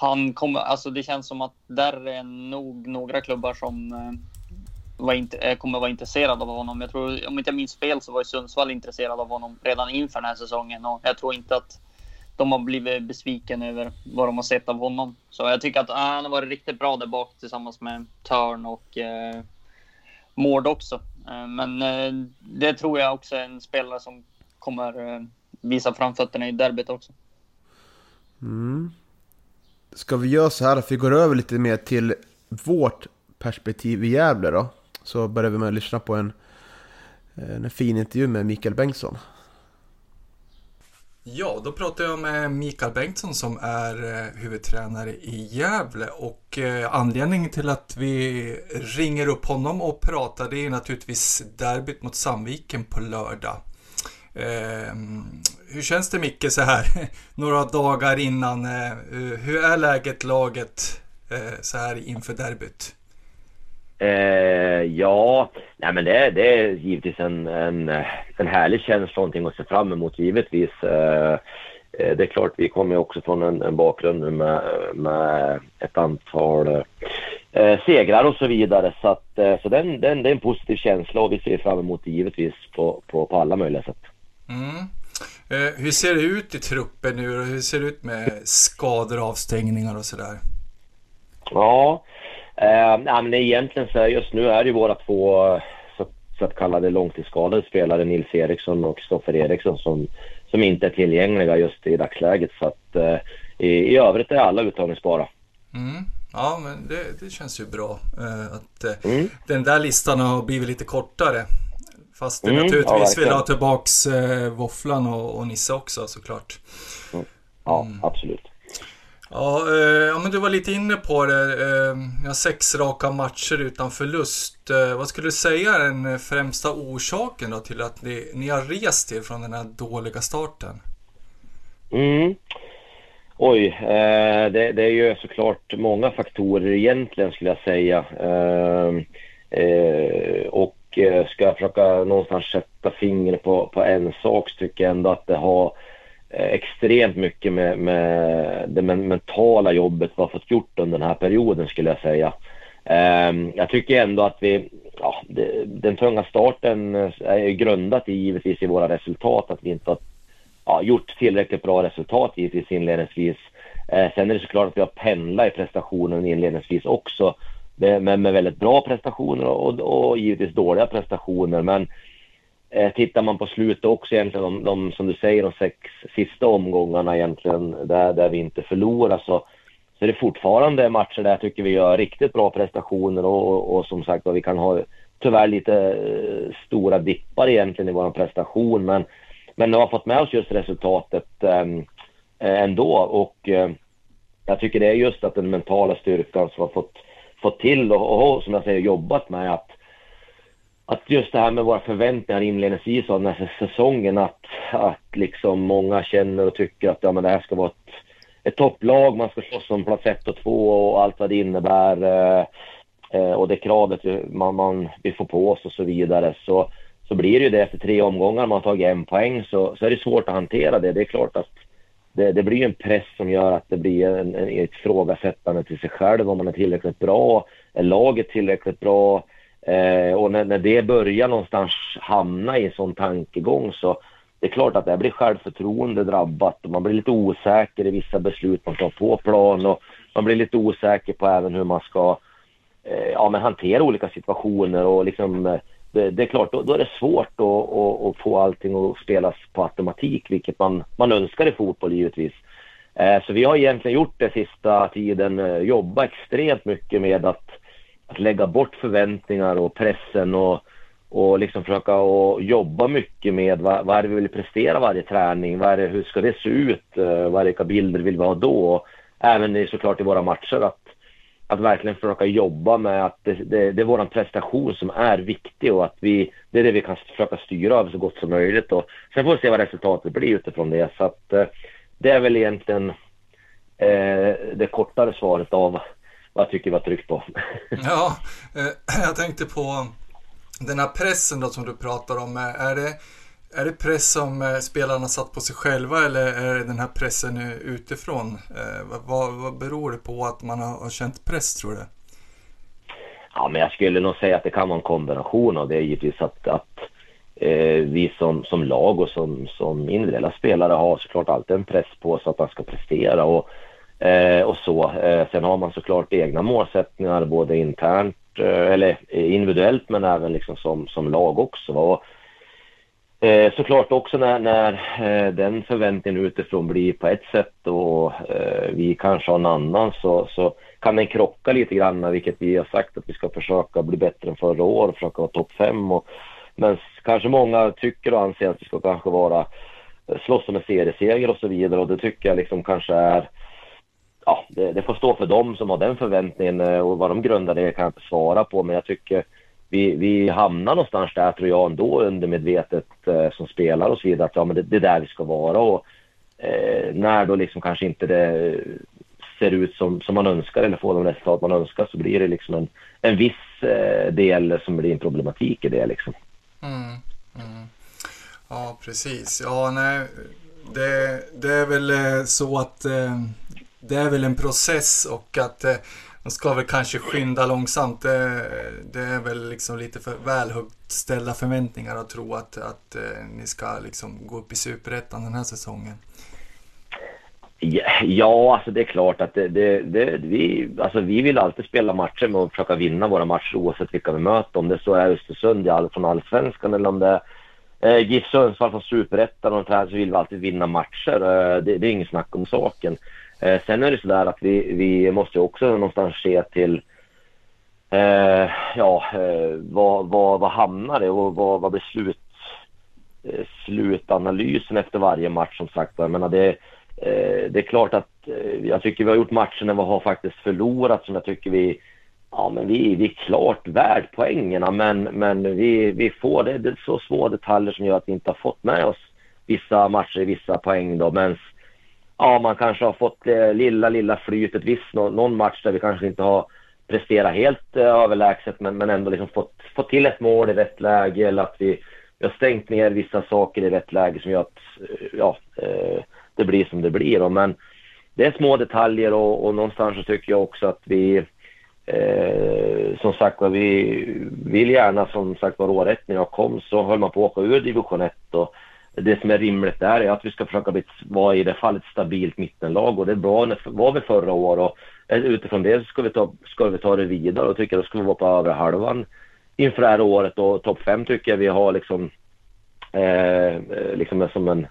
han kommer, alltså det känns som att där är nog några klubbar som eh, var inte, kommer vara intresserade av honom. Jag tror, om inte jag minns fel så var ju Sundsvall intresserad av honom redan inför den här säsongen och jag tror inte att de har blivit besviken över vad de har sett av honom. Så jag tycker att ah, han har varit riktigt bra där bak tillsammans med Törn och eh, Mård också. Eh, men eh, det tror jag också är en spelare som kommer eh, visa framfötterna i derbyt också.
Mm. Ska vi göra så här att vi går över lite mer till vårt perspektiv i Gävle då? Så börjar vi med att lyssna på en, en fin intervju med Mikael Bengtsson.
Ja, då pratar jag med Mikael Bengtsson som är eh, huvudtränare i Gävle och eh, anledningen till att vi ringer upp honom och pratar det är naturligtvis derbyt mot Sandviken på lördag. Ehm, hur känns det Micke så här (laughs) några dagar innan? Eh, hur är läget, laget så här inför derbyt?
Eh, ja, nej men det, det är givetvis en, en, en härlig känsla, någonting att se fram emot givetvis. Eh, eh, det är klart, vi kommer också från en, en bakgrund nu med, med ett antal eh, segrar och så vidare. Så, att, eh, så den, den, det är en positiv känsla och vi ser fram emot det givetvis på, på, på alla möjliga sätt.
Mm. Eh, hur ser det ut i truppen nu och hur ser det ut med skador, avstängningar och sådär?
Ja, eh, nej, men egentligen så just nu är det våra två så, så kallade långtidsskadade spelare, Nils Eriksson och Stoffer Eriksson som, som inte är tillgängliga just i dagsläget. Så att eh, i, i övrigt är alla uttagningsbara.
Mm. Ja, men det, det, känns ju bra eh, att eh,
Mm.
den där listan har blivit lite kortare. Fast
Mm,
naturligtvis
ja,
vill ha tillbaks eh, Våfflan och, och Nisse också såklart.
Ja,
Mm.
absolut.
Ja, eh, ja, men du var lite inne på det. Eh, jag har sex raka matcher utan förlust. Eh, vad skulle du säga är den främsta orsaken då till att ni, ni har rest er från den här dåliga starten?
Mm. Oj, eh, det, det är ju såklart många faktorer egentligen skulle jag säga. Eh, eh, och eh, ska jag försöka någonstans sätta fingret på, på en sak så tycker jag ändå att det har Eh, extremt mycket med, med det mentala jobbet vi har fått gjort under den här perioden skulle jag säga. Ehm, jag tycker ändå att vi, ja, den tunga starten eh, är ju grundat i givetvis i våra resultat, att vi inte har ja, gjort tillräckligt bra resultat givetvis inledningsvis. Eh, sen är det såklart att vi har pendlat i prestationen inledningsvis också. med, Men med väldigt bra prestationer och, och givetvis dåliga prestationer. Men eh, tittar man på slutet också egentligen, de, de, som du säger, de sex sista omgångarna egentligen, där, där vi inte förlorar så, så är det fortfarande matcher där jag tycker vi gör riktigt bra prestationer och, och, och som sagt vad vi kan ha tyvärr lite eh, stora dippar egentligen i vår prestation. Men men nu har fått med oss just resultatet ehm, eh, ändå och eh, jag tycker det är just att den mentala styrkan som har fått, fått till och, och som jag säger jobbat med att att just det här med våra förväntningar inledningsvis av den här säsongen att, att liksom många känner och tycker att ja, men det här ska vara ett, ett topplag, man ska slåss om plats ett och två och allt vad det innebär eh, eh, och det kravet vi- man, man, vi får på oss och så vidare så så blir det ju det efter tre omgångar, man har tagit en poäng så, så är det svårt att hantera det. Det är klart att det, det blir en press som gör att det blir en, en, ett ifrågasättande till sig själv om man är tillräckligt bra, är laget tillräckligt bra? Eh, och när, när det börjar någonstans hamna i en sån tankegång så det är klart att det blir självförtroende drabbat och man blir lite osäker i vissa beslut man tar på plan och man blir lite osäker på även hur man ska eh, ja, men hantera olika situationer och liksom eh, det, det är klart, då, då är det svårt att, att, att få allting att spelas på automatik, vilket man, man önskar i fotboll givetvis. Eh, så vi har egentligen gjort det sista tiden, eh, jobbat extremt mycket med att, att lägga bort förväntningar och pressen och, och liksom försöka och jobba mycket med vad, vad är det vi vill prestera varje träning, vad är det, hur ska det se ut, eh, vad är vilka bilder vill vi ha då? Och även i, såklart i våra matcher att, att verkligen försöka jobba med att det, det, det är vår prestation som är viktig och att vi, det är det vi kan försöka styra över så gott som möjligt. Och sen får vi se vad resultatet blir utifrån det. Så att, eh, det är väl egentligen eh, det kortare svaret av jag tycker vi har tryckt på. (laughs)
ja, jag tänkte på den här pressen då som du pratar om, är det, är det press som eh, spelarna satt på sig själva eller är det den här pressen utifrån? Eh, vad, vad beror det på att man har, känt press tror du?
Ja, men jag skulle nog säga att det kan vara en kombination av det givetvis att, att eh, vi som, som lag och som, som individuella spelare har såklart alltid en press på sig att man ska prestera och, eh, och så. Eh, sen har man såklart egna målsättningar både internt Eh, eller individuellt men även liksom som, som lag också. Och, eh, såklart också när, när eh, den förväntningen utifrån blir på ett sätt och eh, vi kanske har en annan så, så kan den krocka lite grann, vilket vi har sagt att vi ska försöka bli bättre än förra året, försöka vara topp fem. Och, men kanske många tycker och anser att vi ska kanske vara eh, slåss om en serieseger och så vidare och det tycker jag liksom kanske är ja, det, det, får stå för dem som har den förväntningen eh, och vad de grundar det kan jag inte svara på. Men jag tycker vi, vi hamnar någonstans där tror jag ändå undermedvetet eh, som spelare och så vidare. Att ja, men det, det är där vi ska vara. Och, eh, när då liksom kanske inte det ser ut som, som man önskar eller får de resultat man önskar så blir det liksom en, en viss eh, del som blir en problematik i det liksom. Mm,
mm. Ja, precis. Ja, nej, det, det är väl eh, så att eh, det är väl en process och att eh, man ska väl kanske skynda långsamt. Det, det är väl liksom lite för väl högt ställda förväntningar att tro att, att eh, ni ska liksom gå upp i superettan den här säsongen.
Ja, alltså det är klart att det, det, det, vi, alltså vi vill alltid spela matcher med försöka vinna våra matcher oavsett vilka vi möter. Om det så är Östersund från Allsvenskan eller om det är eh, GIF Sundsvall från Superettan och så vill vi alltid vinna matcher. Eh, det, det är inget snack om saken. Eh, sen är det så där att vi, vi måste också någonstans se till eh, ja, eh, vad, vad, vad hamnar det och vad, vad blir slut, eh, slutanalysen efter varje match som sagt. Jag menar det, eh, det är klart att eh, jag tycker vi har gjort matcher när vi har faktiskt förlorat som jag tycker vi Ja, men vi, vi är klart värd poängerna men, men vi, vi får det, det är så små detaljer som gör att vi inte har fått med oss vissa matcher i vissa poäng då. Men ja, man kanske har fått det lilla, lilla flytet. Visst, någon match där vi kanske inte har presterat helt eh, överlägset men, men ändå liksom fått, fått till ett mål i rätt läge eller att vi, vi har stängt ner vissa saker i rätt läge som gör att eh, ja, det blir som det blir. Då. Men det är små detaljer och, och någonstans så tycker jag också att vi eh, som sagt vi vill gärna som sagt var året när jag kom så höll man på att åka ur division 1 och det som är rimligt där är att vi ska försöka bli, vara i det fallet ett stabilt mittenlag och det var, var vi förra året och eh, utifrån det så ska vi ta, ska vi ta det vidare och tycker då ska vi vara på övre halvan inför det här året och topp fem tycker jag vi har liksom, eh, liksom som en,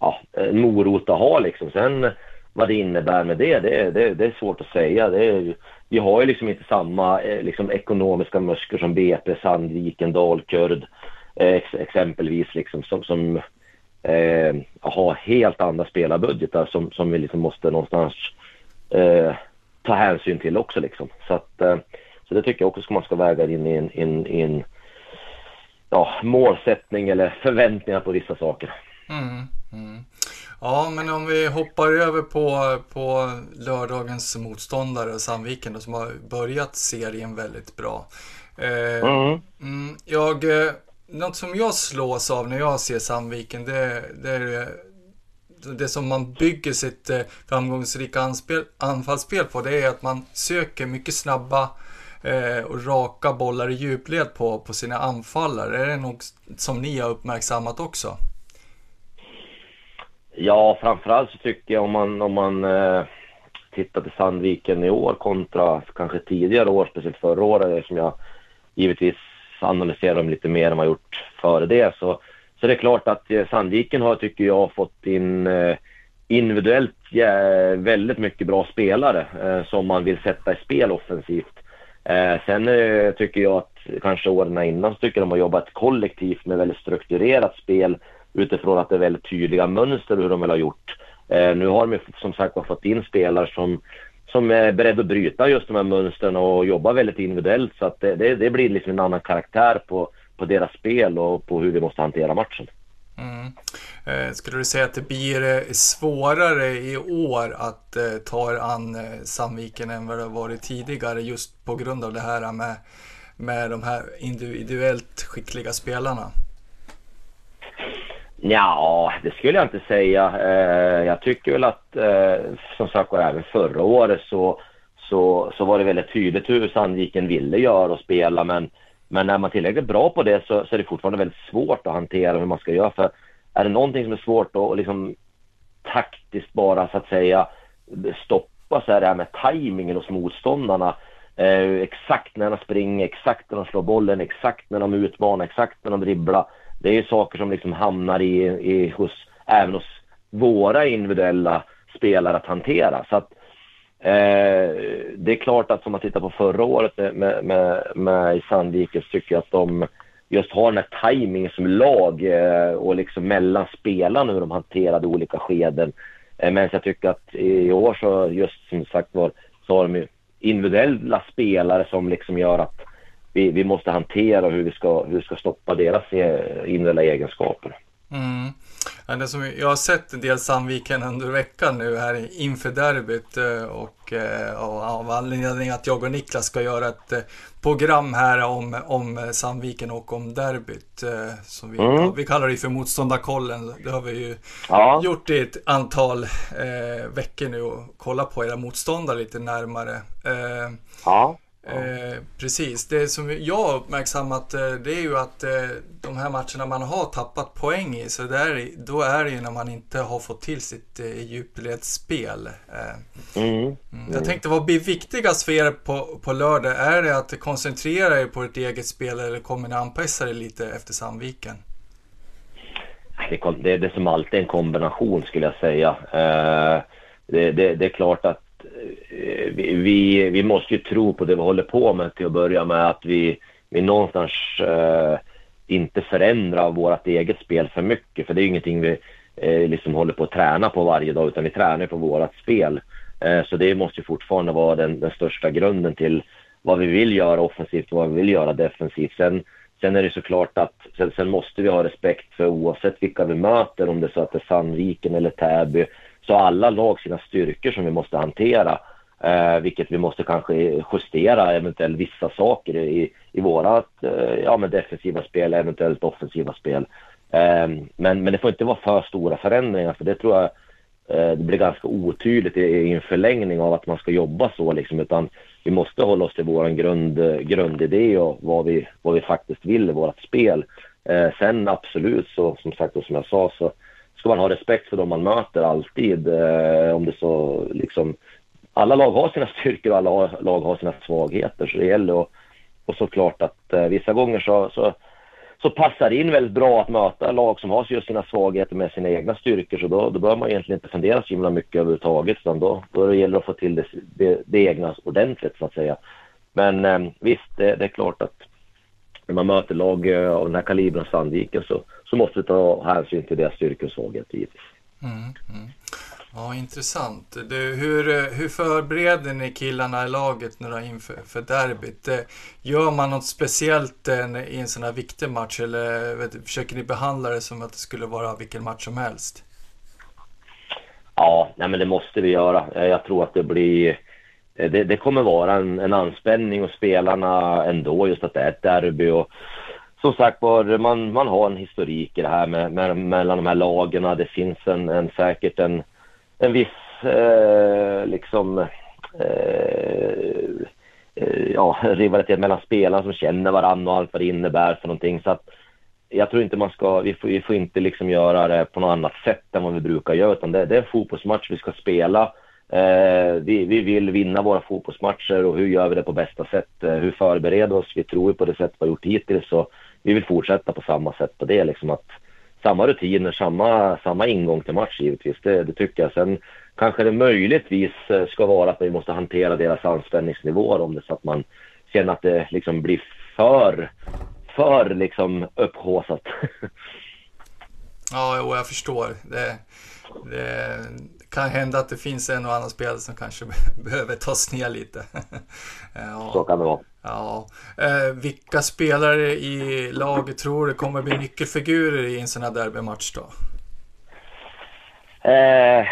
ja, en morot att ha liksom. Sen vad det innebär med det, det, det, det är svårt att säga. Det är, vi har ju liksom inte samma eh, liksom, ekonomiska muskler som BP, Sandviken, Dalkurd ex exempelvis liksom som, som eh, har helt andra spelarbudgetar som, som vi liksom måste någonstans eh, ta hänsyn till också liksom. Så att eh, så det tycker jag också man ska väga in i en, in, in, ja, målsättning eller förväntningar på vissa saker. Mm,
mm. Ja, men om vi hoppar över på, på lördagens motståndare Sandviken då, som har börjat serien väldigt bra. Eh, mm. mm jag något som jag slås av när jag ser Sandviken, det, det är det som man bygger sitt eh, framgångsrika anspel, anfallsspel på, det är att man söker mycket snabba eh, och raka bollar i djupled på, på sina anfallare. Är det något som ni har uppmärksammat också?
Ja, framförallt så tycker jag om man, om man eh, tittar till Sandviken i år kontra kanske tidigare år, speciellt förra året, som jag givetvis analysera dem lite mer än vad jag gjort före det. Så, så det är klart att eh, Sandviken har, tycker jag, fått in eh, individuellt väldigt mycket bra spelare eh, som man vill sätta i spel offensivt. Sen tycker jag att kanske åren innan så tycker jag de har jobbat kollektivt med väldigt strukturerat spel utifrån att det är väldigt tydliga mönster hur de vill ha gjort. Nu har de som sagt fått in spelare som, som är beredd att bryta just de här mönstren och jobba väldigt individuellt så att det, det, det blir liksom en annan karaktär på, på deras spel och på hur vi måste hantera matchen.
Mm. Eh, skulle du säga att det blir eh, svårare i år att eh, ta er an eh, Sandviken än vad det har varit tidigare just på grund av det här med, med de här individuellt skickliga spelarna?
Ja, det skulle jag inte säga. Eh, jag tycker väl att, eh, som sagt var, även förra året så, så, så var det väldigt tydligt hur Sandviken ville göra och spela. Men, men när man tillräckligt bra på det så, så är det fortfarande väldigt svårt att hantera hur man ska göra. För är det någonting som är svårt att liksom taktiskt bara så att säga stoppa så är det här med tajmingen hos motståndarna. Eh, exakt när de springer, exakt när de slår bollen, exakt när de utmanar, exakt när de dribblar det är ju saker som liksom hamnar i, i hos, även hos våra individuella spelare att hantera. Så att, eh, det är klart att som man tittar på förra året med, med, med i Sandviken så tycker jag att de just har den här tajmingen som lag eh, och liksom mellan spelarna hur de hanterade olika skeden. Eh, men jag tycker att i år så just som sagt var så har de individuella spelare som liksom gör att vi, vi måste hantera hur vi ska, hur vi ska stoppa deras eh, individuella egenskaper.
Mm. Det som jag har sett en del Sandviken under veckan nu här inför derbyt eh, och eh, av anledning att jag och Niklas ska göra ett program här om, om Sandviken och om derbyt. Som vi, mm. vi kallar det för motståndarkollen. Det har vi ju ja. gjort i ett antal eh, veckor nu och kollat på era motståndare lite närmare. Eh,
ja.
Eh, precis, det som jag har uppmärksammat eh, det är ju att eh, de här matcherna man har tappat poäng i, så där, då är det ju när man inte har fått till sitt eh, djupledsspel. Eh, mm. Mm. Jag tänkte, vad blir viktigast för er på, på lördag? Är det att koncentrera er på ert eget spel eller kommer ni anpassa er lite efter Sandviken?
Det, det, det är som alltid en kombination skulle jag säga. Det, det, det är klart att Eh, vi, vi, måste ju tro på det vi håller på med till att börja med. Att vi, vi någonstans eh, inte förändrar vårt eget spel för mycket. För det är ju ingenting vi eh, liksom håller på att träna på varje dag utan vi tränar på vårt spel. Eh, så det måste ju fortfarande vara den, den, största grunden till vad vi vill göra offensivt och vad vi vill göra defensivt. Sen, sen är det såklart att sen, sen måste vi ha respekt för oavsett vilka vi möter, om det är så att det är Sandviken eller Täby så har alla lag sina styrkor som vi måste hantera. Eh, vilket vi måste kanske justera eventuellt vissa saker i, i vårat eh, ja, men defensiva spel, eventuellt offensiva spel. Eh, men, men det får inte vara för stora förändringar för det tror jag eh, det blir ganska otydligt i, i, en förlängning av att man ska jobba så liksom utan vi måste hålla oss till vår grund, grundidé och vad vi, vad vi faktiskt vill i vårt spel. Eh, sen absolut så som sagt och som jag sa så ska man ha respekt för dem man möter alltid. Eh, om det så liksom, alla lag har sina (laughs) styrkor och alla lag har sina svagheter. Så det gäller att, och såklart att eh, vissa gånger så, så, så passar det in väldigt bra att möta lag som har just sina svagheter med sina egna styrkor. Så då, då bör man egentligen inte fundera så himla mycket överhuvudtaget. Utan då, då det gäller det att få till det, det, det egna ordentligt så att säga. Men eh, visst, det, det är klart att när man möter lag eh, av den här kalibern Sandviken så, så måste vi ta hänsyn till deras och svagheter givetvis.
Mm, mm. Ja, intressant. Du, hur, hur förbereder ni killarna i laget nu inför för derbyt? Eh, gör man något speciellt eh, i en sån här viktig match eller vet, försöker ni behandla det som att det skulle vara vilken match som helst?
Ja, nej men det måste vi göra. Jag tror att det blir det, det kommer vara en, en anspänning hos spelarna ändå, just att det är ett derby. Och som sagt var, man, man har en historik i det här med, med, mellan de här lagen. Det finns en, en säkert en, en viss eh, liksom eh, eh ja, rivalitet mellan spelarna som känner varandra och allt vad det innebär för någonting. Så att jag tror inte man ska, vi får, vi får inte liksom göra det på något annat sätt än vad vi brukar göra, utan det, det är en fotbollsmatch vi ska spela. Eh, vi, vi vill vinna våra fotbollsmatcher och hur gör vi det på bästa sätt? Eh, hur förbereder oss? Vi tror på det sätt vi har gjort hittills så vi vill fortsätta på samma sätt på det. Liksom att samma rutiner, samma, samma ingång till match givetvis. Det, det tycker jag. Sen kanske det möjligtvis eh, ska vara att vi måste hantera deras anspänningsnivåer om det så att man känner att det liksom blir för, för liksom upphaussat. (laughs)
Ja, jo, jag förstår. Det, det kan hända att det finns en och annan spelare som kanske (laughs) behöver tas ner lite. (laughs)
ja. Så kan det vara.
Ja. Eh, vilka spelare i laget tror du kommer bli nyckelfigurer i en sån här derbymatch då?
Eh,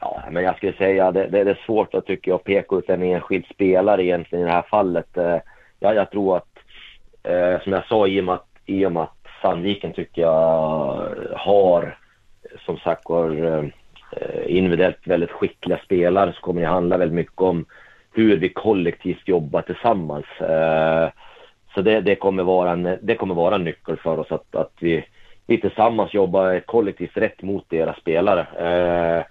ja, men jag skulle säga det, det, det är svårt att tycka jag peka ut en enskild spelare egentligen i det här fallet. Eh, jag, jag tror att, eh, som jag sa, i och med att, i och med att Sandviken tycker jag har, som sagt var, eh, Eh, individuellt väldigt skickliga spelare så kommer det handla väldigt mycket om hur vi kollektivt jobbar tillsammans. Eh, så det, det, kommer vara en, det kommer vara en nyckel för oss att, att vi, vi tillsammans jobbar kollektivt rätt mot deras spelare. Eh,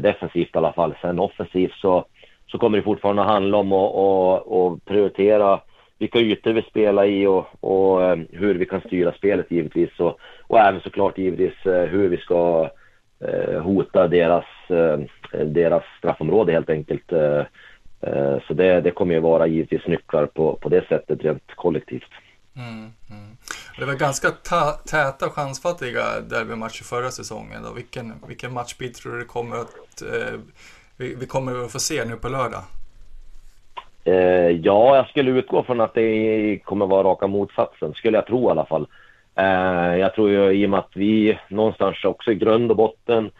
defensivt i alla fall. Sen offensivt så, så kommer det fortfarande handla om att, att, att prioritera vilka ytor vi spelar i och, och hur vi kan styra spelet givetvis. Och, och även såklart givetvis hur vi ska hota deras, deras straffområde helt enkelt. Eh, så det, det kommer ju vara givetvis nycklar på, på det sättet rent kollektivt. Mm,
mm. Det var ganska täta och chansfattiga derbymatcher förra säsongen. Då. Vilken, vilken matchbild tror du det kommer att, eh, vi, vi, kommer att få se nu på lördag?
Eh, ja, jag skulle utgå från att det kommer vara raka motsatsen, skulle jag tro i alla fall. Eh, jag tror ju i och med att vi någonstans också i grund och botten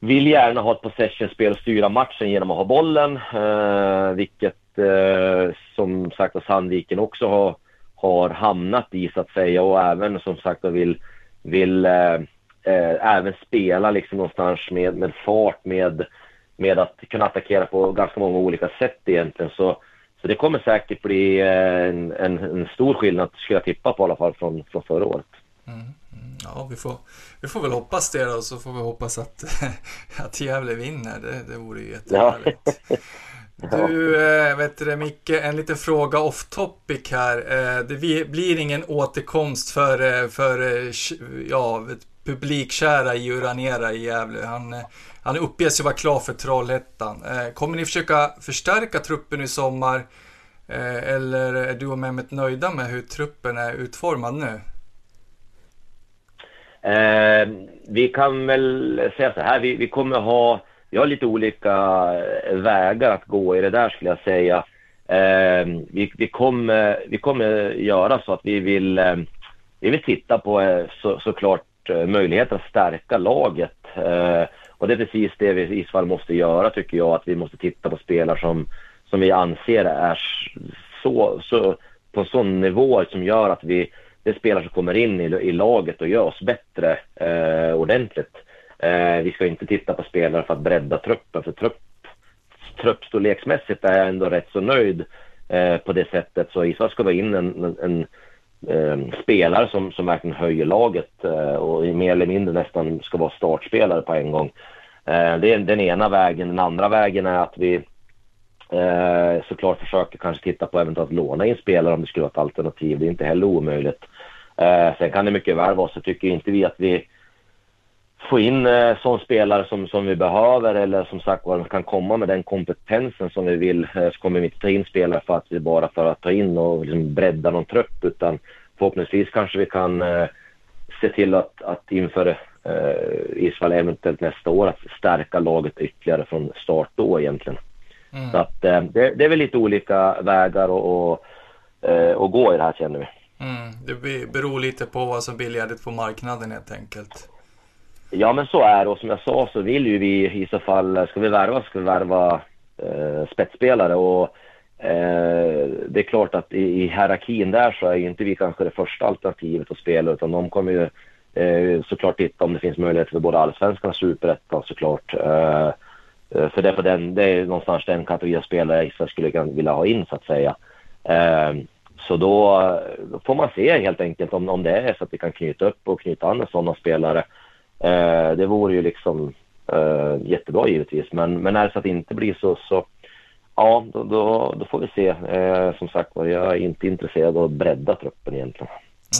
vill gärna ha ett possession-spel och styra matchen genom att ha bollen, eh, vilket eh, som sagt att Sandviken också har, har hamnat i så att säga och även som sagt vill, vill eh, eh, även spela liksom någonstans med, med fart, med, med att kunna attackera på ganska många olika sätt egentligen. Så, så det kommer säkert bli eh, en, en, en stor skillnad, skulle jag tippa på i alla fall, från, från förra året. Mm.
Ja, vi får, vi får väl hoppas det då, så får vi hoppas att, (laughs) att Gävle vinner. Det, det vore ju jättehärligt. Ja. (laughs) Du, äh, vet du Micke, en liten fråga off topic här. Äh, det blir ingen återkomst för, för ja, publikkära i Uranera i Gävle. Han, han uppges ju vara klar för Trollhättan. Eh, kommer ni försöka förstärka truppen i sommar? Eh, eller är du och Mehmet nöjda med hur truppen är utformad nu?
Eh, vi kan väl säga så här, vi, vi kommer ha, vi har lite olika vägar att gå i det där skulle jag säga. Eh, vi, vi, kommer, vi kommer göra så att vi vill, eh, vi vill titta på eh, så, såklart eh, möjligheten att stärka laget och det är precis det vi i så måste göra tycker jag, att vi måste titta på spelare som, som vi anser är så, så, på en sån nivå som gör att vi det är spelare som kommer in i, i laget och gör oss bättre eh, ordentligt. Eh, vi ska inte titta på spelare för att bredda truppen, för trupp, truppstorleksmässigt är jag ändå rätt så nöjd eh, på det sättet. Så Isvall ska vara in en, en, en eh, spelare som, som verkligen höjer laget eh, och mer eller mindre nästan ska vara startspelare på en gång. Eh, det är den ena vägen. Den andra vägen är att vi Eh, såklart försöker kanske titta på eventuellt låna in spelare om det skulle vara ett alternativ. Det är inte heller omöjligt. Eh, sen kan det mycket väl vara så tycker inte vi att vi får in eh, sån spelare som, som vi behöver eller som sagt var kan komma med den kompetensen som vi vill eh, så kommer vi inte ta in spelare för att vi bara för att ta in och liksom bredda någon trupp utan förhoppningsvis kanske vi kan eh, se till att, att inför eh, Israel eventuellt nästa år att stärka laget ytterligare från start då egentligen. Mm. Så att eh, det, det, är väl lite olika vägar att och, eh, och gå i det här känner vi.
Mm. Det beror lite på vad som blir ledigt på marknaden helt enkelt.
Ja men så är det och som jag sa så vill ju vi i så fall, ska vi värva ska vi värva eh, spetsspelare och eh, det är klart att i, i hierarkin där så är ju inte vi kanske det första alternativet att spela utan de kommer ju eh, såklart titta om det finns möjlighet för både allsvenskan och superettan såklart. Eh, eh, för det är, på den, det är någonstans den kategori av spelare jag skulle vilja ha in så att säga. Eh, så då, då, får man se helt enkelt om, om det är så att vi kan knyta upp och knyta an sådana spelare. Eh, det vore ju liksom eh, jättebra givetvis. Men, men är det så att det inte blir så, så ja, då, då, då får vi se. Eh, som sagt var, jag är inte intresserad av att bredda truppen egentligen.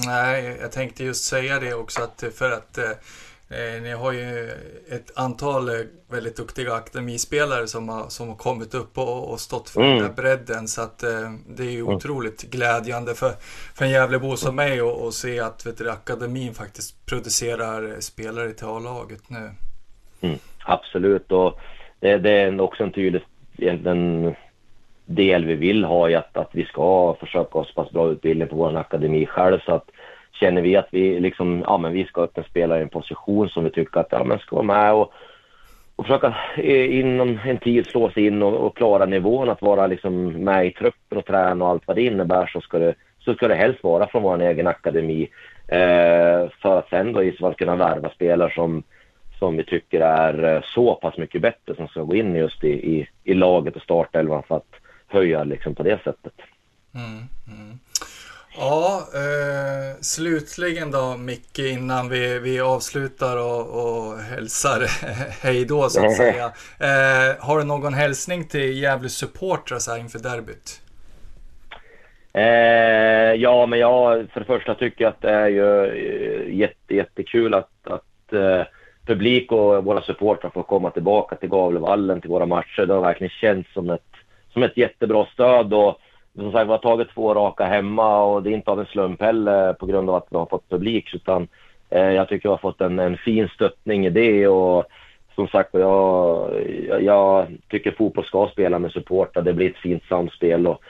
Nej, jag tänkte just säga det också att för att eh, Eh, ni har ju ett antal eh, väldigt duktiga akademispelare som har, som har kommit upp och, och stått för
Mm.
den här bredden. Så att eh, det är ju
Mm.
otroligt glädjande för, för en Gävlebo som mig och se att vet du, akademin faktiskt producerar spelare till A-laget nu.
Absolut, och det, det är också en tydlig egentligen del vi vill ha i att, att vi ska försöka ha så pass bra utbildning på vår akademi själv så att känner vi att vi liksom, ja men vi ska upp en spelare i en position som vi tycker att, ja men ska vara med och, och försöka eh, inom en tid slå sig in och, och klara nivån att vara liksom med i truppen och träna och allt vad det innebär så ska det, så ska det helst vara från vår egen akademi. Eh, för att sen då i så fall kunna värva spelare som som vi tycker är eh, så pass mycket bättre som ska gå in just i, i, i laget och startelvan för att höja liksom på det sättet.
Mm, mm. Ja, eh, slutligen då Micke innan vi, vi avslutar och, och hälsar (laughs) hej då så att säga. Eh, har du någon hälsning till Gävle supportrar så här inför derbyt?
Eh, ja, men jag för det första tycker jag att det är ju eh, jätte, jättekul att, att eh, publik och våra supportrar får komma tillbaka till Gavlevallen till våra matcher. Det har verkligen känts som ett, som ett jättebra stöd och som sagt vi har tagit två raka hemma och det är inte av en slump heller på grund av att vi har fått publik utan eh, jag tycker vi har fått en, en fin stöttning i det och som sagt jag, jag, jag tycker fotboll ska spela med supportrar. Det blir ett fint samspel och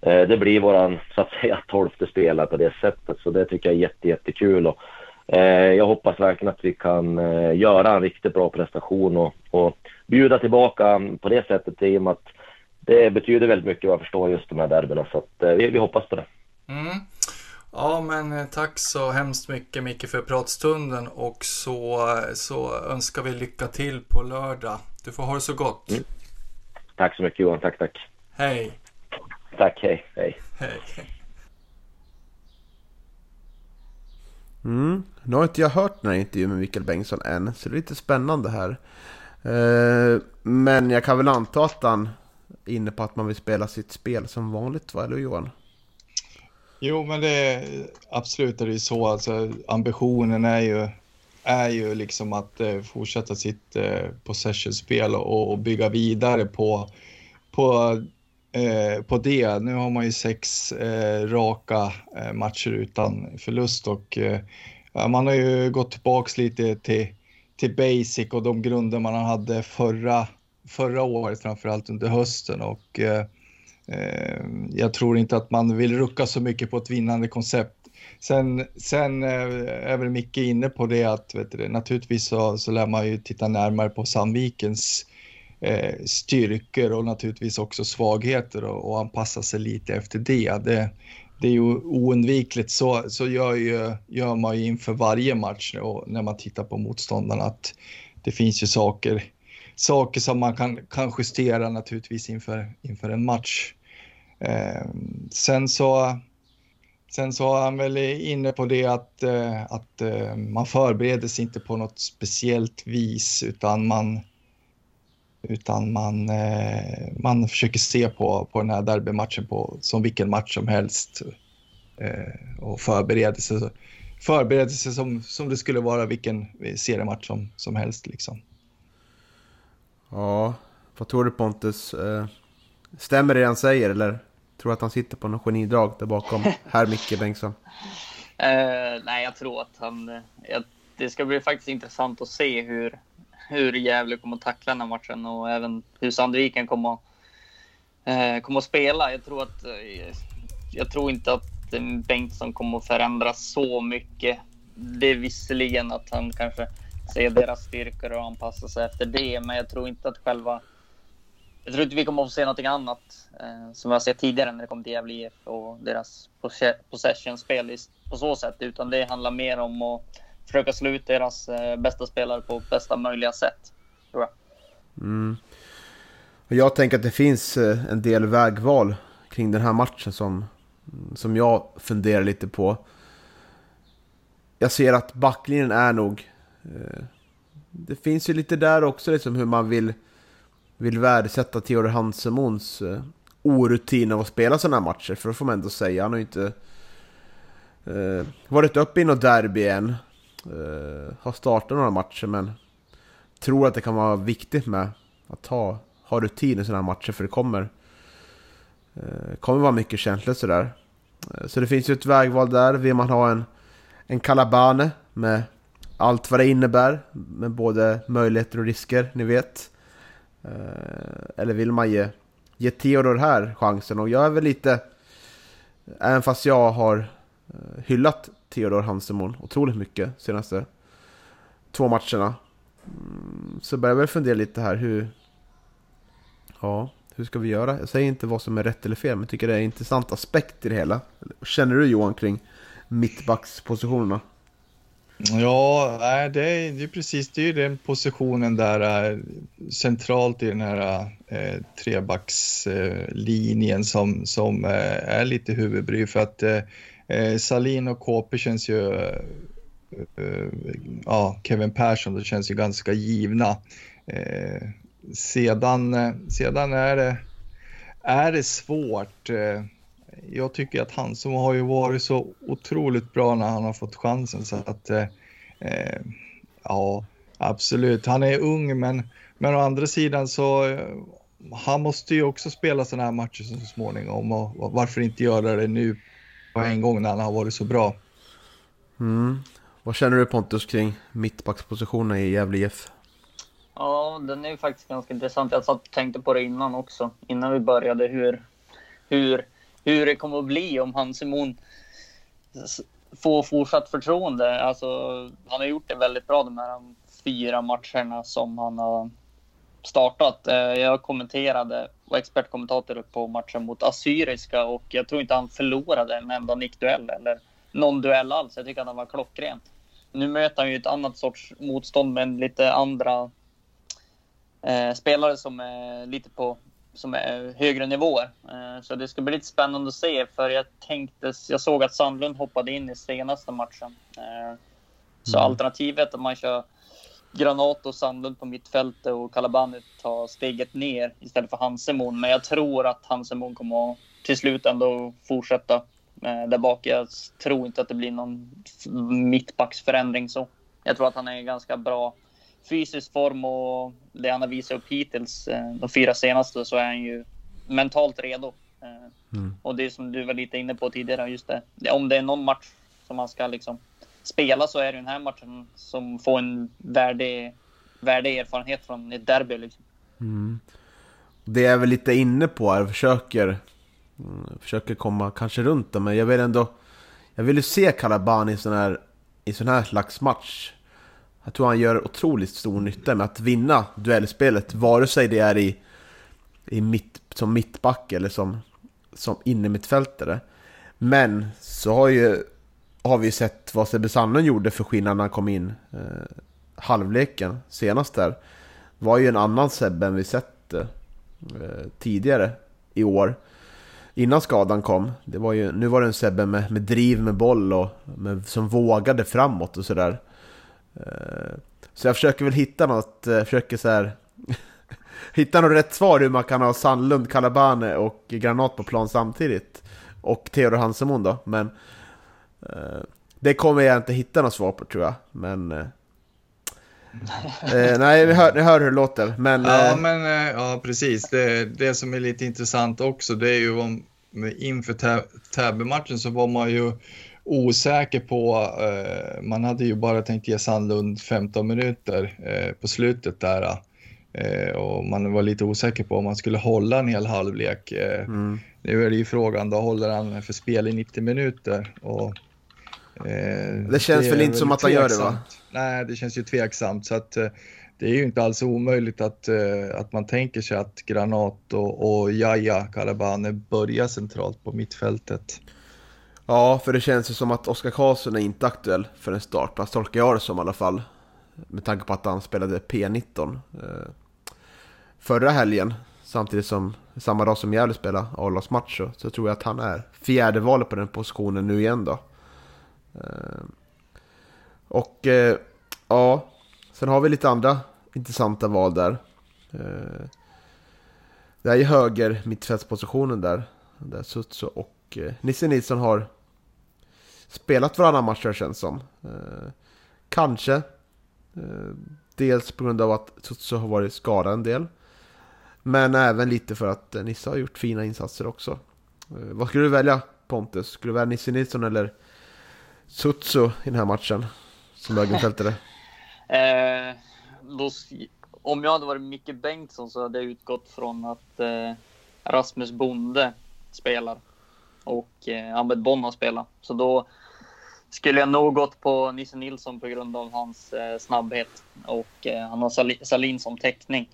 eh, det blir våran så att säga (laughs) tolfte spelare på det sättet så det tycker jag är jätte, jättekul och eh, jag hoppas verkligen att vi kan eh, göra en riktigt bra prestation och, och bjuda tillbaka på det sättet i och med att det betyder väldigt mycket vad jag förstår just de här derbyna så att eh, vi, vi hoppas på det.
Mm. Ja, men eh, tack så hemskt mycket Micke för pratstunden och så, så önskar vi lycka till på lördag. Du får ha det så gott.
Mm. Tack så mycket Johan, tack tack.
Hej!
Tack, hej, hej.
Hej!
Mm. Nu har inte jag hört den här intervjun med Mikael Bengtsson än, så det är lite spännande här. Eh, men jag kan väl anta att han inne på att man vill spela sitt spel som vanligt, va? Eller hur, Johan?
Jo, men det absolut är det så. Alltså, ambitionen är ju, är ju liksom att eh, fortsätta sitt eh, possession-spel och, och bygga vidare på, på, eh, på det. Nu har man ju sex eh, raka eh, matcher utan förlust och eh, man har ju gått tillbaks lite till, till basic och de grunder man hade förra, förra året, framförallt under hösten. Och, eh, eh, jag tror inte att man vill rucka så mycket på ett vinnande koncept. Sen, sen eh, är väl Micke inne på det att vet du, naturligtvis så, så lär man ju titta närmare på Sandvikens eh, styrkor och naturligtvis också svagheter och, och anpassa sig lite efter det. Det, det är ju oundvikligt. Så, så gör, ju, gör man ju inför varje match och när man tittar på motståndarna att det finns ju saker saker som man kan, kan justera naturligtvis inför, inför en match. Eh, sen så Sen så är han väl inne på det att, eh, att eh, man förbereder sig inte på något speciellt vis utan man, utan man, eh, man försöker se på, på den här derbymatchen på, som vilken match som helst och förbereder sig, förbereder sig som, som det skulle vara vilken seriematch som, som helst. Liksom.
Ja, vad tror du Pontus? Eh, stämmer det han säger eller tror du att han sitter på någon genidrag där bakom (laughs) herr Micke Bengtsson?
Eh, nej, jag tror att han... eh, jag, det ska bli faktiskt intressant att se hur, hur Gävle kommer att tackla den här matchen och även hur Sandviken kommer, eh, kommer att spela. Jag tror, att, eh, jag tror inte att Bengtsson kommer att förändra så mycket. Det är visserligen att han kanske Se deras styrkor och anpassa sig efter det, men jag tror inte att själva jag tror inte vi kommer att få se någonting annat eh, som jag har sett tidigare när det kommer till Gävle IF och deras possession-spel på så sätt. Utan det handlar mer om att försöka slå ut deras eh, bästa spelare på bästa möjliga sätt. Tror jag.
Mm. Och jag tänker att det finns eh, en del vägval kring den här matchen som, som jag funderar lite på. Jag ser att backlinjen är nog... Eh, det finns ju lite där också liksom hur man vill, vill värdesätta Theodor Hansemons eh, orutin av att spela sådana här matcher. För det får man ändå säga. Han har ju inte eh, varit uppe i något derby än. Eh, har startat några matcher men tror att det kan vara viktigt med att ha, ha rutin i sådana här matcher för det kommer eh, kommer vara mycket känslor sådär. Eh, så det finns ju ett vägval där. Vill man ha en, en Calabane med allt vad det innebär med både möjligheter och risker, ni vet. Eh, eller vill man ge, ge Theodor här chansen? Och jag är väl lite, även fast jag har eh, hyllat Theodor Hansemon otroligt mycket senaste två matcherna. Mm, så börjar jag väl fundera lite här hur... Ja, hur ska vi göra? Jag säger inte vad som är rätt eller fel, men jag tycker det är en intressant aspekt i det hela. Känner du Johan kring mittbackspositionerna?
Ja, nej, det är, det är precis det är den positionen där eh, centralt i den här eh, trebackslinjen eh, som, som eh, är lite huvudbry för att eh, eh Salin och Kåpe känns ju, eh, eh, ja, Kevin Persson, det känns ju ganska givna. sedan, sedan är det, är det svårt jag tycker att han som har ju varit så otroligt bra när han har fått chansen så att eh, eh, ja, absolut. Han är ung, men, men å andra sidan så eh, han måste ju också spela sådana här matcher så småningom och, och varför inte göra det nu på en gång när han har varit så bra.
Mm. Vad känner du Pontus kring mittbackspositionen i Gävle IF?
Ja, den är ju faktiskt ganska intressant. Jag satt och tänkte på det innan också, innan vi började, hur, hur hur det kommer att bli om han Simon får fortsatt förtroende. Alltså, han har gjort det väldigt bra de här fyra matcherna som han har startat. Eh, jag kommenterade, var expertkommentator på matchen mot Assyriska och jag tror inte han förlorade en enda nickduell eller någon duell alls. Jag tycker att han var klockren. Nu möter han ju ett annat sorts motstånd med lite andra eh, spelare som är lite på som är högre nivåer. Eh, så det ska bli lite spännande att se, för jag tänkte, jag såg att Sandlund hoppade in i senaste matchen. Eh, så mm. alternativet om man kör Granat och Sandlund på mittfältet och Kalabani tar steget ner istället för Hansemon. Men jag tror att Hansemon kommer att till slut ändå fortsätta eh, där bak. Jag tror inte att det blir någon mittbacksförändring så. Jag tror att han är ganska bra fysisk form och det han har visat upp hittills, eh, de fyra senaste, så är han ju mentalt redo. Eh, mm. Och det som du var lite inne på tidigare, just det. Om det är någon match som han ska liksom spela så är det den här matchen som får en värdig, värdig erfarenhet från ett derby. Liksom.
Mm. Det är väl lite inne på här, försöker, mm, försöker komma kanske runt det, men jag vill ändå... Jag vill ju se Calabani i sån här, i sån här slags match. Jag tror han gör otroligt stor nytta med att vinna duellspelet, vare sig det är i, i mitt, som mittback eller som, som innermittfältare. Men så har, ju, har vi sett vad Sebbe Sandlund gjorde för skillnad när han kom in eh, halvleken senast där. Det var ju en annan Sebbe än vi sett eh, eh, tidigare i år. Innan skadan kom. Det var ju, nu var det en Sebbe med, med driv med boll och med, som vågade framåt och sådär. Eh, så jag försöker väl hitta något, eh, försöker så här (laughs) Hitta något rätt svar hur man kan ha Sandlund, Calabane och Granat på plan samtidigt. Och Theodor Hansemon då, men eh, Det kommer jag inte hitta något svar på tror jag, men eh, eh, Nej, vi hör, ni hör hur det låter, men
Ja, eh, men ja precis. Det, det som är lite intressant också, det är ju om inför Täby-matchen så var man ju osäker på, eh, man hade ju bara tänkt ge Sandlund 15 minuter eh, på slutet där. Eh, och man var lite osäker på om man skulle hålla en hel halvlek. Mm. Nu är det ju frågan, då håller han för spel i 90 minuter. Och,
det känns det väl inte som att han gör det va?
Nej, det känns ju tveksamt. Så att, det är ju inte alls omöjligt att, att man tänker sig att Granat och, och Jaja Kalabane börjar centralt på mittfältet.
Ja, för det känns ju som att Oskar Karlsson är inte aktuell för en startplats, tolkar jag det som i alla fall. Med tanke på att han spelade P19 eh, förra helgen. Samtidigt som, samma dag som Gävle spelade A-lagsmatch så, så tror jag att han är fjärde valet på den positionen nu igen då. Eh, och eh, ja, sen har vi lite andra intressanta val där. Eh, det är ju höger mittfältspositionen där. Där Sutso och eh, Nisse Nilsson har spelat varannan match det känns som. Eh, kanske. Eh, dels på grund av att Sutsu har varit skadad en del. Men även lite för att Nisse har gjort fina insatser också. Vad skulle du välja Pontus? Skulle du välja Nisse Nilsson eller Sutsu i den här matchen? Som högerfältare? (laughs)
Eh, då, om jag hade varit Micke Bengtsson så hade jag utgått från att eh, Rasmus Bonde spelar och eh, Ahmed har spelat. Så då skulle jag nog gått på Nisse Nilsson på grund av hans eh, snabbhet och eh, han har Salin som täckning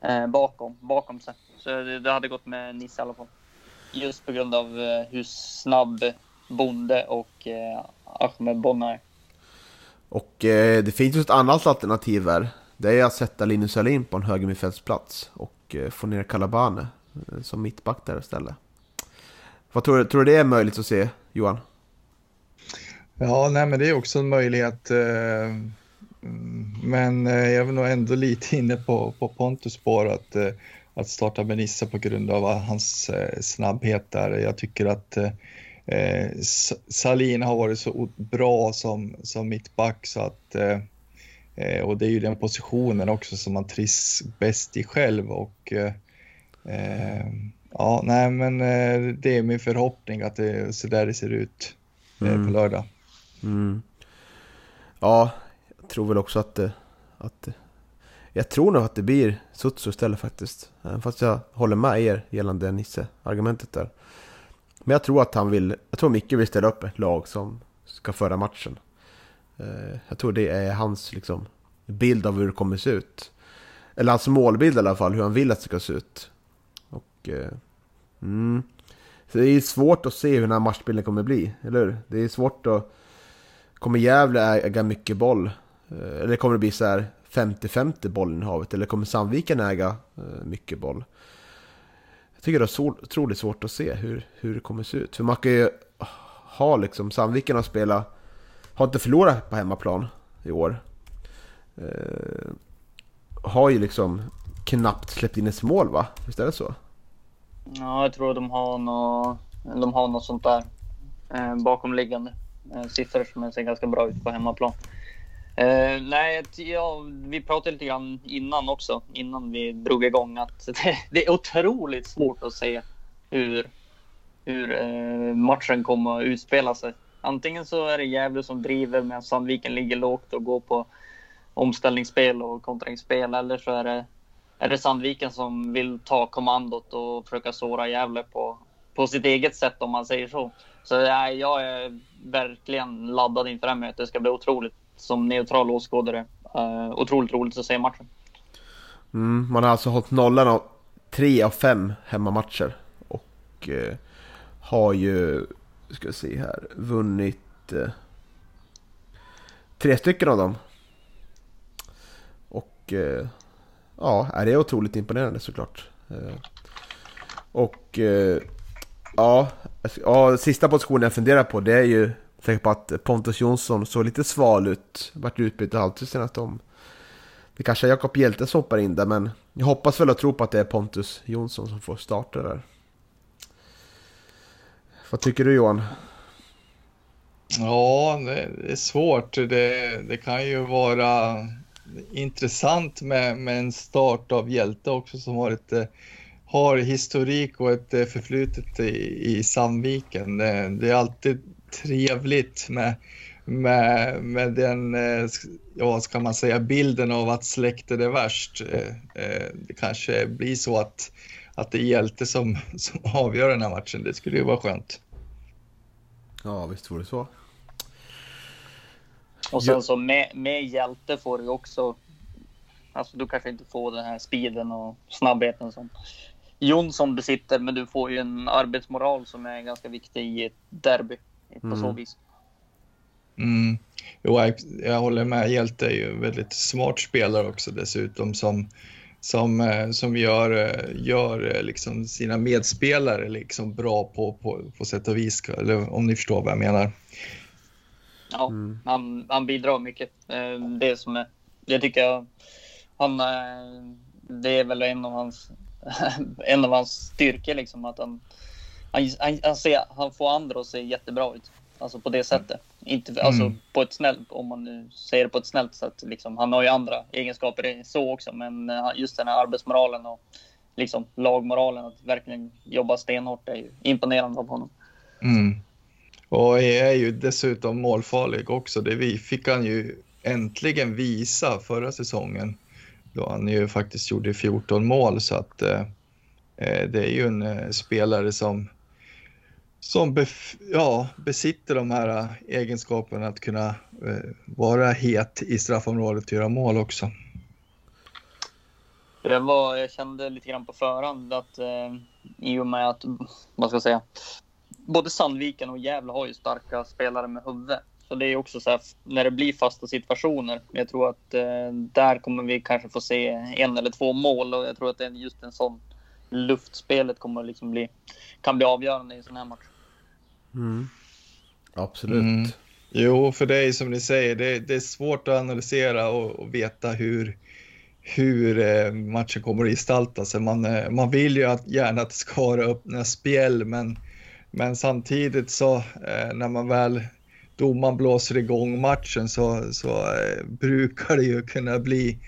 eh, bakom, bakom sig. Så det, det, hade gått med Nisse i alla fall. Just på grund av eh, hur snabb Bonde och eh, Ahmed Bonn är.
Och eh, det finns ju ett annat alternativ här. Det är att sätta Linus Alin på en högermittfältsplats och eh, få ner Kalabane eh, som mittback där istället. Vad tror du, tror du det är möjligt att se, Johan?
Ja, nej, men det är också en möjlighet. Eh, mm, men eh, jag är nog ändå lite (laughs) inne på, på Pontus spår att, eh, att starta med Nissa på grund av hans snabbhet där. Jag tycker att eh, Salin har varit så bra som, som mittback så att eh, och det är ju den positionen också som man trivs bäst i själv och eh, ja, nej men det är min förhoppning att det är så där det ser ut mm. på lördag.
Mm. Ja, jag tror väl också att, att jag tror nog att det blir Sutsu istället faktiskt. Fast jag håller med er gällande Nisse-argumentet där. Men jag tror att han vill, jag tror Micke vill ställa upp ett lag som ska föra matchen. Eh, jag tror det är hans liksom, bild av hur det kommer se ut. Eller hans målbild i alla fall, hur han vill att det ska se ut. Och... Eh, mm. Så det är svårt att se hur den här matchbilden kommer bli, eller hur? Det är svårt att... Kommer Gävle äga mycket boll? Eh, eller kommer det bli så här 50-50 bollinnehavet? Eller kommer Sandviken äga eh, mycket boll? Jag tycker det är otroligt svårt att se hur, hur det kommer se ut. För man kan ju ha liksom, Sandviken har spelat, har inte förlorat på hemmaplan i år. Eh, har ju liksom knappt släppt in ett mål va? Visst är det så?
Ja, jag tror de har något, de har något sånt där eh, bakomliggande eh, siffror som ser ganska bra ut på hemmaplan. Eh, nej, ja, vi pratade lite grann innan också, innan vi drog igång, att (laughs) det, det är otroligt svårt att se hur, hur eh, matchen kommer att utspela sig. Antingen så är det Gävle som driver medan Sandviken ligger lågt och går på omställningsspel och kontringsspel, eller så är det, är det Sandviken som vill ta kommandot och försöka såra Gävle på, på sitt eget sätt om man säger så. Så nej, jag är verkligen laddad inför det här mötet. Det ska bli otroligt som neutral åskådare. Uh, otroligt roligt att se matchen.
Mm, man har alltså hållit nollan av tre av fem hemmamatcher. Och uh, har ju, ska vi se här, vunnit uh, tre stycken av dem. Och ja, det är otroligt imponerande såklart. Eh, och eh, ja, alltså, ja, sista positionen jag funderar på det är ju säker på att Pontus Jonsson såg lite sval ut. Vart utbytt alltid senast om. Det kanske är Jakob Hjelte som hoppar in där men jag hoppas väl och tror på att det är Pontus Jonsson som får starta där. Vad tycker du Johan?
Ja, det är svårt. Det, det kan ju vara intressant med, med en start av Hjälte också som har ett eh, har historik och ett eh, förflutet i, i Sandviken. Det, det är alltid trevligt med, med, med den, eh, ja ja ska man säga, bilden av att släktet är värst. Det kanske blir så att, att det är Hjälte som, (laughs) som avgör den här matchen. Det skulle ju vara skönt.
Ja, visst vore det så.
Och sen så med, med hjälte får du också, alltså du kanske inte får den här speeden och snabbheten som Jonsson besitter, men du får ju en arbetsmoral som är ganska viktig i ett derby på mm. så vis.
Mm. Jo, jag, jag håller med. Hjälte är ju en väldigt smart spelare också dessutom som, som, eh, som gör, eh, gör eh, liksom sina medspelare liksom bra på, på, på sätt och vis, eller om ni förstår vad jag menar.
Ja, mm. han, han bidrar mycket. Det som är, det tycker jag, han, det är väl en av hans, (laughs) en av hans styrkor liksom att han han, han, han, ser, han får andra att se jättebra ut. Alltså på det sättet. Inte, alltså på ett snällt, om man nu säger det på ett snällt sätt. Liksom. Han har ju andra egenskaper så också, men eh, just den här arbetsmoralen och liksom lagmoralen, att verkligen jobba stenhårt är ju imponerande av honom.
Mm. Och är ju dessutom målfarlig också. Det fick han ju äntligen visa förra säsongen då han ju faktiskt gjorde 14 mål så att eh, eh, det är ju en eh, spelare som som bef ja, besitter de här eh, egenskaperna att kunna eh, vara het i straffområdet och göra mål också.
Det var, jag kände lite grann på förhand att eh, i och med att, vad ska jag säga, både Sandviken och Gävle har ju starka spelare med huvud. Så det är också så här, när det blir fasta situationer. Jag tror att eh, där kommer vi kanske få se en eller två mål och jag tror att det är just en sån luftspelet kommer liksom bli, kan bli avgörande i en sån här match.
Mm. Absolut.
Mm. Jo, för det är som ni säger, det, det är svårt att analysera och, och veta hur, hur eh, matchen kommer att gestalta sig. Man, eh, man vill ju att, gärna att det ska vara öppna spel, men, men samtidigt så eh, när man väl domaren blåser igång matchen så, så eh, brukar det ju kunna bli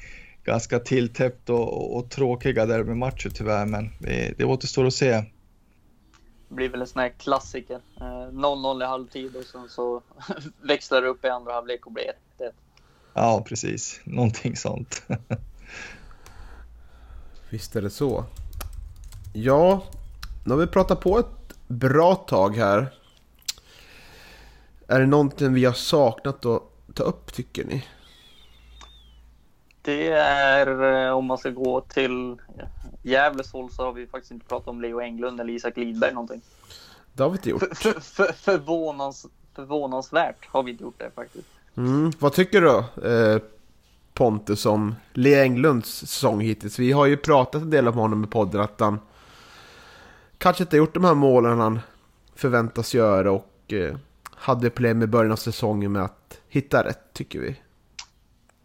ganska tilltäppt och, och, och tråkiga derbymatcher tyvärr, men det, det återstår att se.
Det blir väl en sån här klassiker. Eh, 0-0 i halvtid och sen så (laughs) växlar det upp i andra halvlek och blir 1-1.
Ja, precis. Någonting sånt. (laughs)
Visst är det så. Ja, nu har vi pratat på ett bra tag här. Är det någonting vi har saknat att ta upp tycker ni?
Det är, eh, om man ska gå till Gävles håll så har vi faktiskt inte pratat om Leo Englund eller Isak Lidberg någonting.
Det har vi inte gjort.
För, för, förvånans, förvånansvärt har vi inte gjort det faktiskt.
Mm. Vad tycker du eh, Pontus om Leo Englunds säsong hittills? Vi har ju pratat en del om honom i podden att han kanske inte gjort de här målen han förväntas göra och eh, hade problem i början av säsongen med att hitta rätt tycker vi.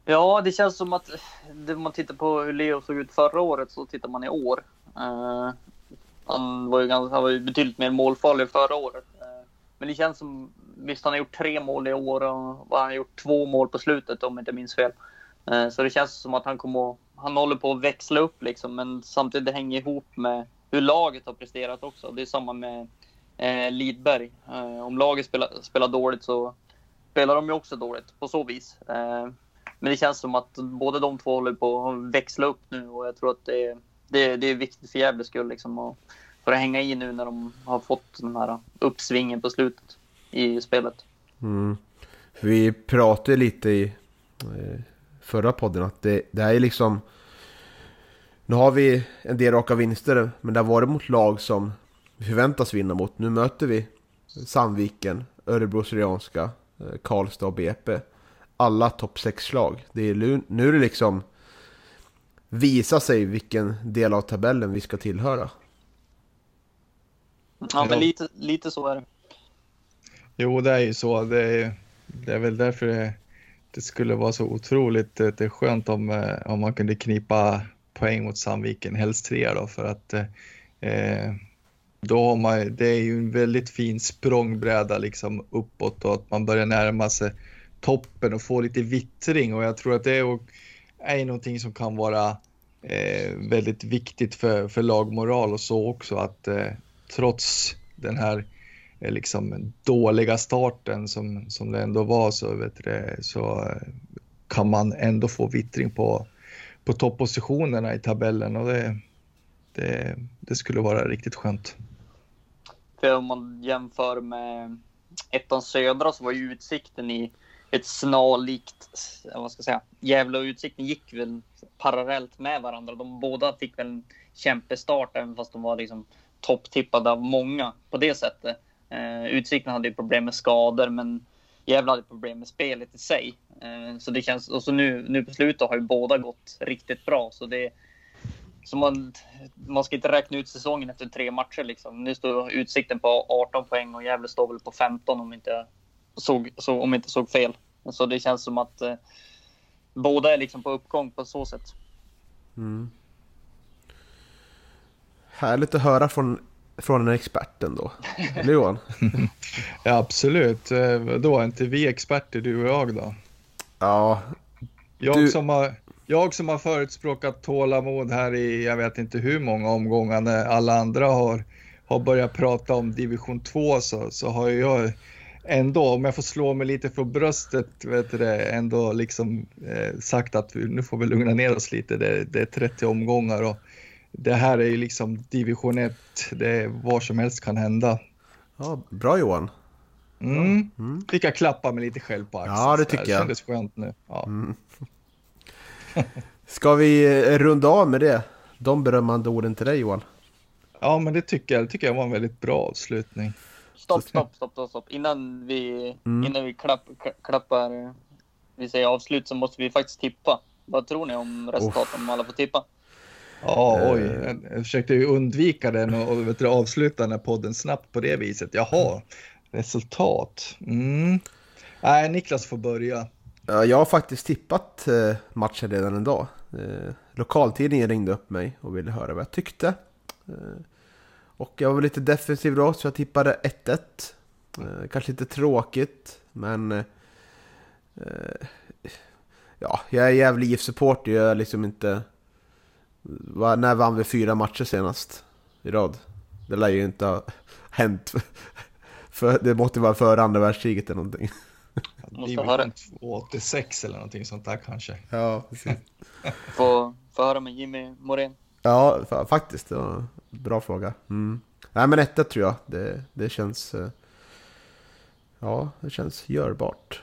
Ja, det känns som att om man tittar på hur Leo såg ut förra året så tittar man i år. Eh, han, var ju ganska, han var ju betydligt mer målfarlig förra året. Eh, men det känns som, visst han har gjort tre mål i år och han har gjort två mål på slutet om jag inte minns fel. Eh, så det känns som att han kommer att, han håller på att växla upp liksom, men samtidigt det hänger ihop med hur laget har presterat också. Det är samma med eh, Lidberg. Eh, om laget spelar, spelar dåligt så spelar de ju också dåligt på så vis. Eh, men det känns som att båda de två håller på att växla upp nu och jag tror att det är, det, det är viktigt för Gävles skull liksom. Och för att hänga i nu när de har fått den här uppsvingen på slutet i spelet.
Mm. Vi pratade lite i eh, förra podden att det, det här är liksom... Nu har vi en del raka vinster, men det har varit mot lag som vi förväntas vinna mot. Nu möter vi Sandviken, Örebro Syrianska, eh, Karlstad och BP. Alla topp 6-lag. Det är nu är det liksom visa sig vilken del av tabellen vi ska tillhöra.
Ja, men lite, lite så är det.
Jo, det är ju så. Det är, det är väl därför det, det skulle vara så otroligt det är skönt om, eh, om man kunde knipa poäng mot Sandviken, helst tre då, för att eh, då har man, det är ju en väldigt fin språngbräda liksom uppåt och att man börjar närma sig toppen och få lite vittring. Och jag tror att det är, är någonting som kan vara eh, väldigt viktigt för, för lagmoral och så också att eh, trots den här eh, liksom dåliga starten som, som det ändå var så, vet du, så eh, kan man ändå få vittring på, på toppositionerna i tabellen och det, det, det skulle vara riktigt skönt.
För om man jämför med ettan södra så var ju utsikten i ett snarlikt, vad ska jag säga, Gävle och Utsikten gick väl parallellt med varandra. De båda fick väl en kämpestart även fast de var liksom topptippade av många på det sättet. Eh, Utsikten hade ju problem med skador men Gävle hade problem med spelet i sig. Eh, så det känns, och så nu, nu på slutet har ju båda gått riktigt bra så det så man, man ska inte räkna ut säsongen efter tre matcher. Liksom. Nu står Utsikten på 18 poäng och Gävle står väl på 15 om inte såg, så, om inte såg fel. Så det känns som att eh, båda är liksom på uppgång på så sätt.
Mm. Härligt att höra från från en expert ändå. Eller Johan? (laughs)
Ja, absolut. Eh, Då är inte vi experter, du och jag då?
Ja,
Jag,
Du-
som har, jag som har förutspråkat tålamod här i jag vet inte hur många omgångar när alla andra har, har börjat prata om division 2 så, så har jag ändå, om jag får slå mig lite för bröstet, vet du ändå liksom eh, sagt att vi, nu får vi lugna ner oss lite. Det, det är 30 omgångar och det här är ju liksom division 1, det är vad som helst kan hända.
ja bra Johan.
Mm. Fick jag klappa mig lite själv på axeln.
Ja, det tycker jag.
kändes skönt nu. Ja. (laughs)
Ska vi eh, runda av med det? De berömmande orden till dig Johan.
Ja, men det tycker jag, det tycker jag var en väldigt bra avslutning.
Stopp, stopp, stopp, stopp, stopp. Innan vi,
Mm.
innan vi klapp, klappar, vi säger avslut så måste vi faktiskt tippa. Vad tror ni om resultatet om alla får tippa?
Ja,
Eh.
oj. Jag, jag försökte ju undvika den och, och vet du, avsluta den här podden snabbt på det viset. Jaha, resultat. Mm. Nej, Niklas får börja.
Ja, Jag har faktiskt tippat eh, matchen redan en dag. Eh, Lokaltidningen ringde upp mig och ville höra vad jag tyckte. Eh, Och jag var lite defensiv då, så jag tippade 1-1. Eh, Kanske lite tråkigt, men... eh, eh, Ja, jag är jävlig IF-supporter, jag är liksom inte... Va- När vann vi fyra matcher senast i rad? Det lär ju inte ha (laughs) hänt. För, det måste vara före andra världskriget eller någonting.
Måste höra.
Division 86 eller någonting sånt där kanske.
Ja, precis. (laughs)
Få, få höra med Jimmy Morén.
Ja, fa- faktiskt. Det var en bra fråga. Mm. Nej, men etta tror jag. Det, det känns... eh, Ja, det känns görbart.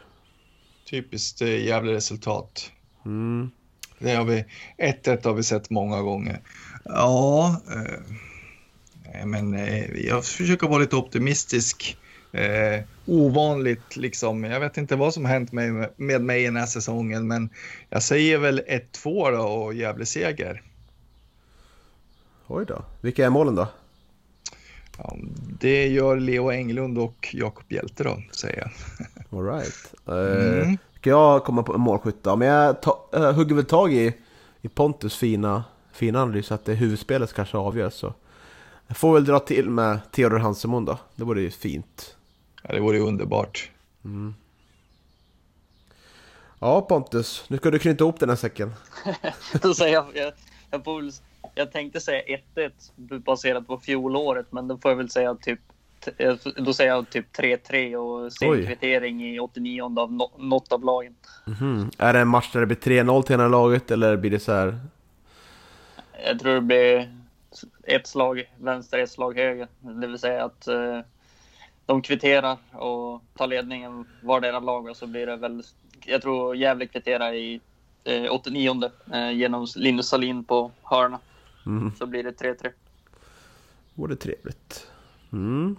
Typiskt eh, jävla resultat.
Mm.
Det har vi, 1-1 har vi sett många gånger. Ja, eh, men eh, jag försöker vara lite optimistisk. Eh, ovanligt liksom. Jag vet inte vad som hänt med, med mig i den här säsongen, men jag säger väl 1-2 då och Gävle seger.
Oj då. Vilka är målen då?
Ja, det gör Leo Englund och Jakob Hjelte då, säger jag.
All right. (laughs) Eh,
Mm.
Ska jag komma på en målskytt då? Men jag ta, äh, hugger väl tag i, i Pontus fina, fina analys att det är huvudspelet som kanske avgör. Så jag får väl dra till med Theodor Hansemon då. Det vore ju fint.
Ja, det vore ju underbart.
Ja Pontus, nu ska du knyta ihop den här säcken. (laughs)
Jag, jag, jag, får väl, jag tänkte säga 1-1 baserat på fjolåret, men då får jag väl säga typ då säger jag typ 3-3 och sen kvittering i 89 av no, något av lagen.
Mhm. Är det en match där det blir 3-0 till ena laget eller blir det så här?
Jag tror det blir ett slag vänster, ett slag höger. Det vill säga att eh, de kvitterar och tar ledningen vardera lag och så blir det väl, jag tror Gävle kvitterar i eh, 89 eh, genom Linus Salin på hörna.
Mm.
Så blir det 3-3.
Vore trevligt. Mm.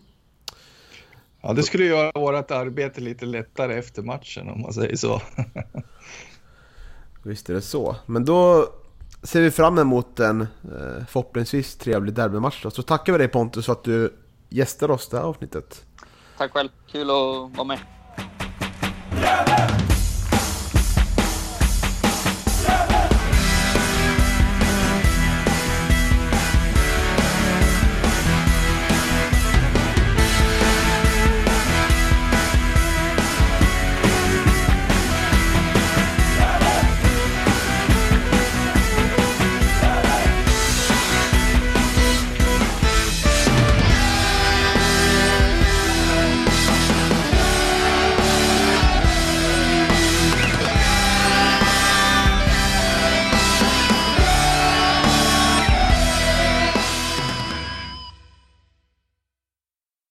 Ja, det skulle göra vårt arbete lite lättare efter matchen om man säger så.
Visst är det så. Men då ser vi fram emot en eh, förhoppningsvis trevlig derbymatch då. Så tackar vi dig Pontus för att du gästade oss det här avsnittet.
Tack själv, kul att vara med.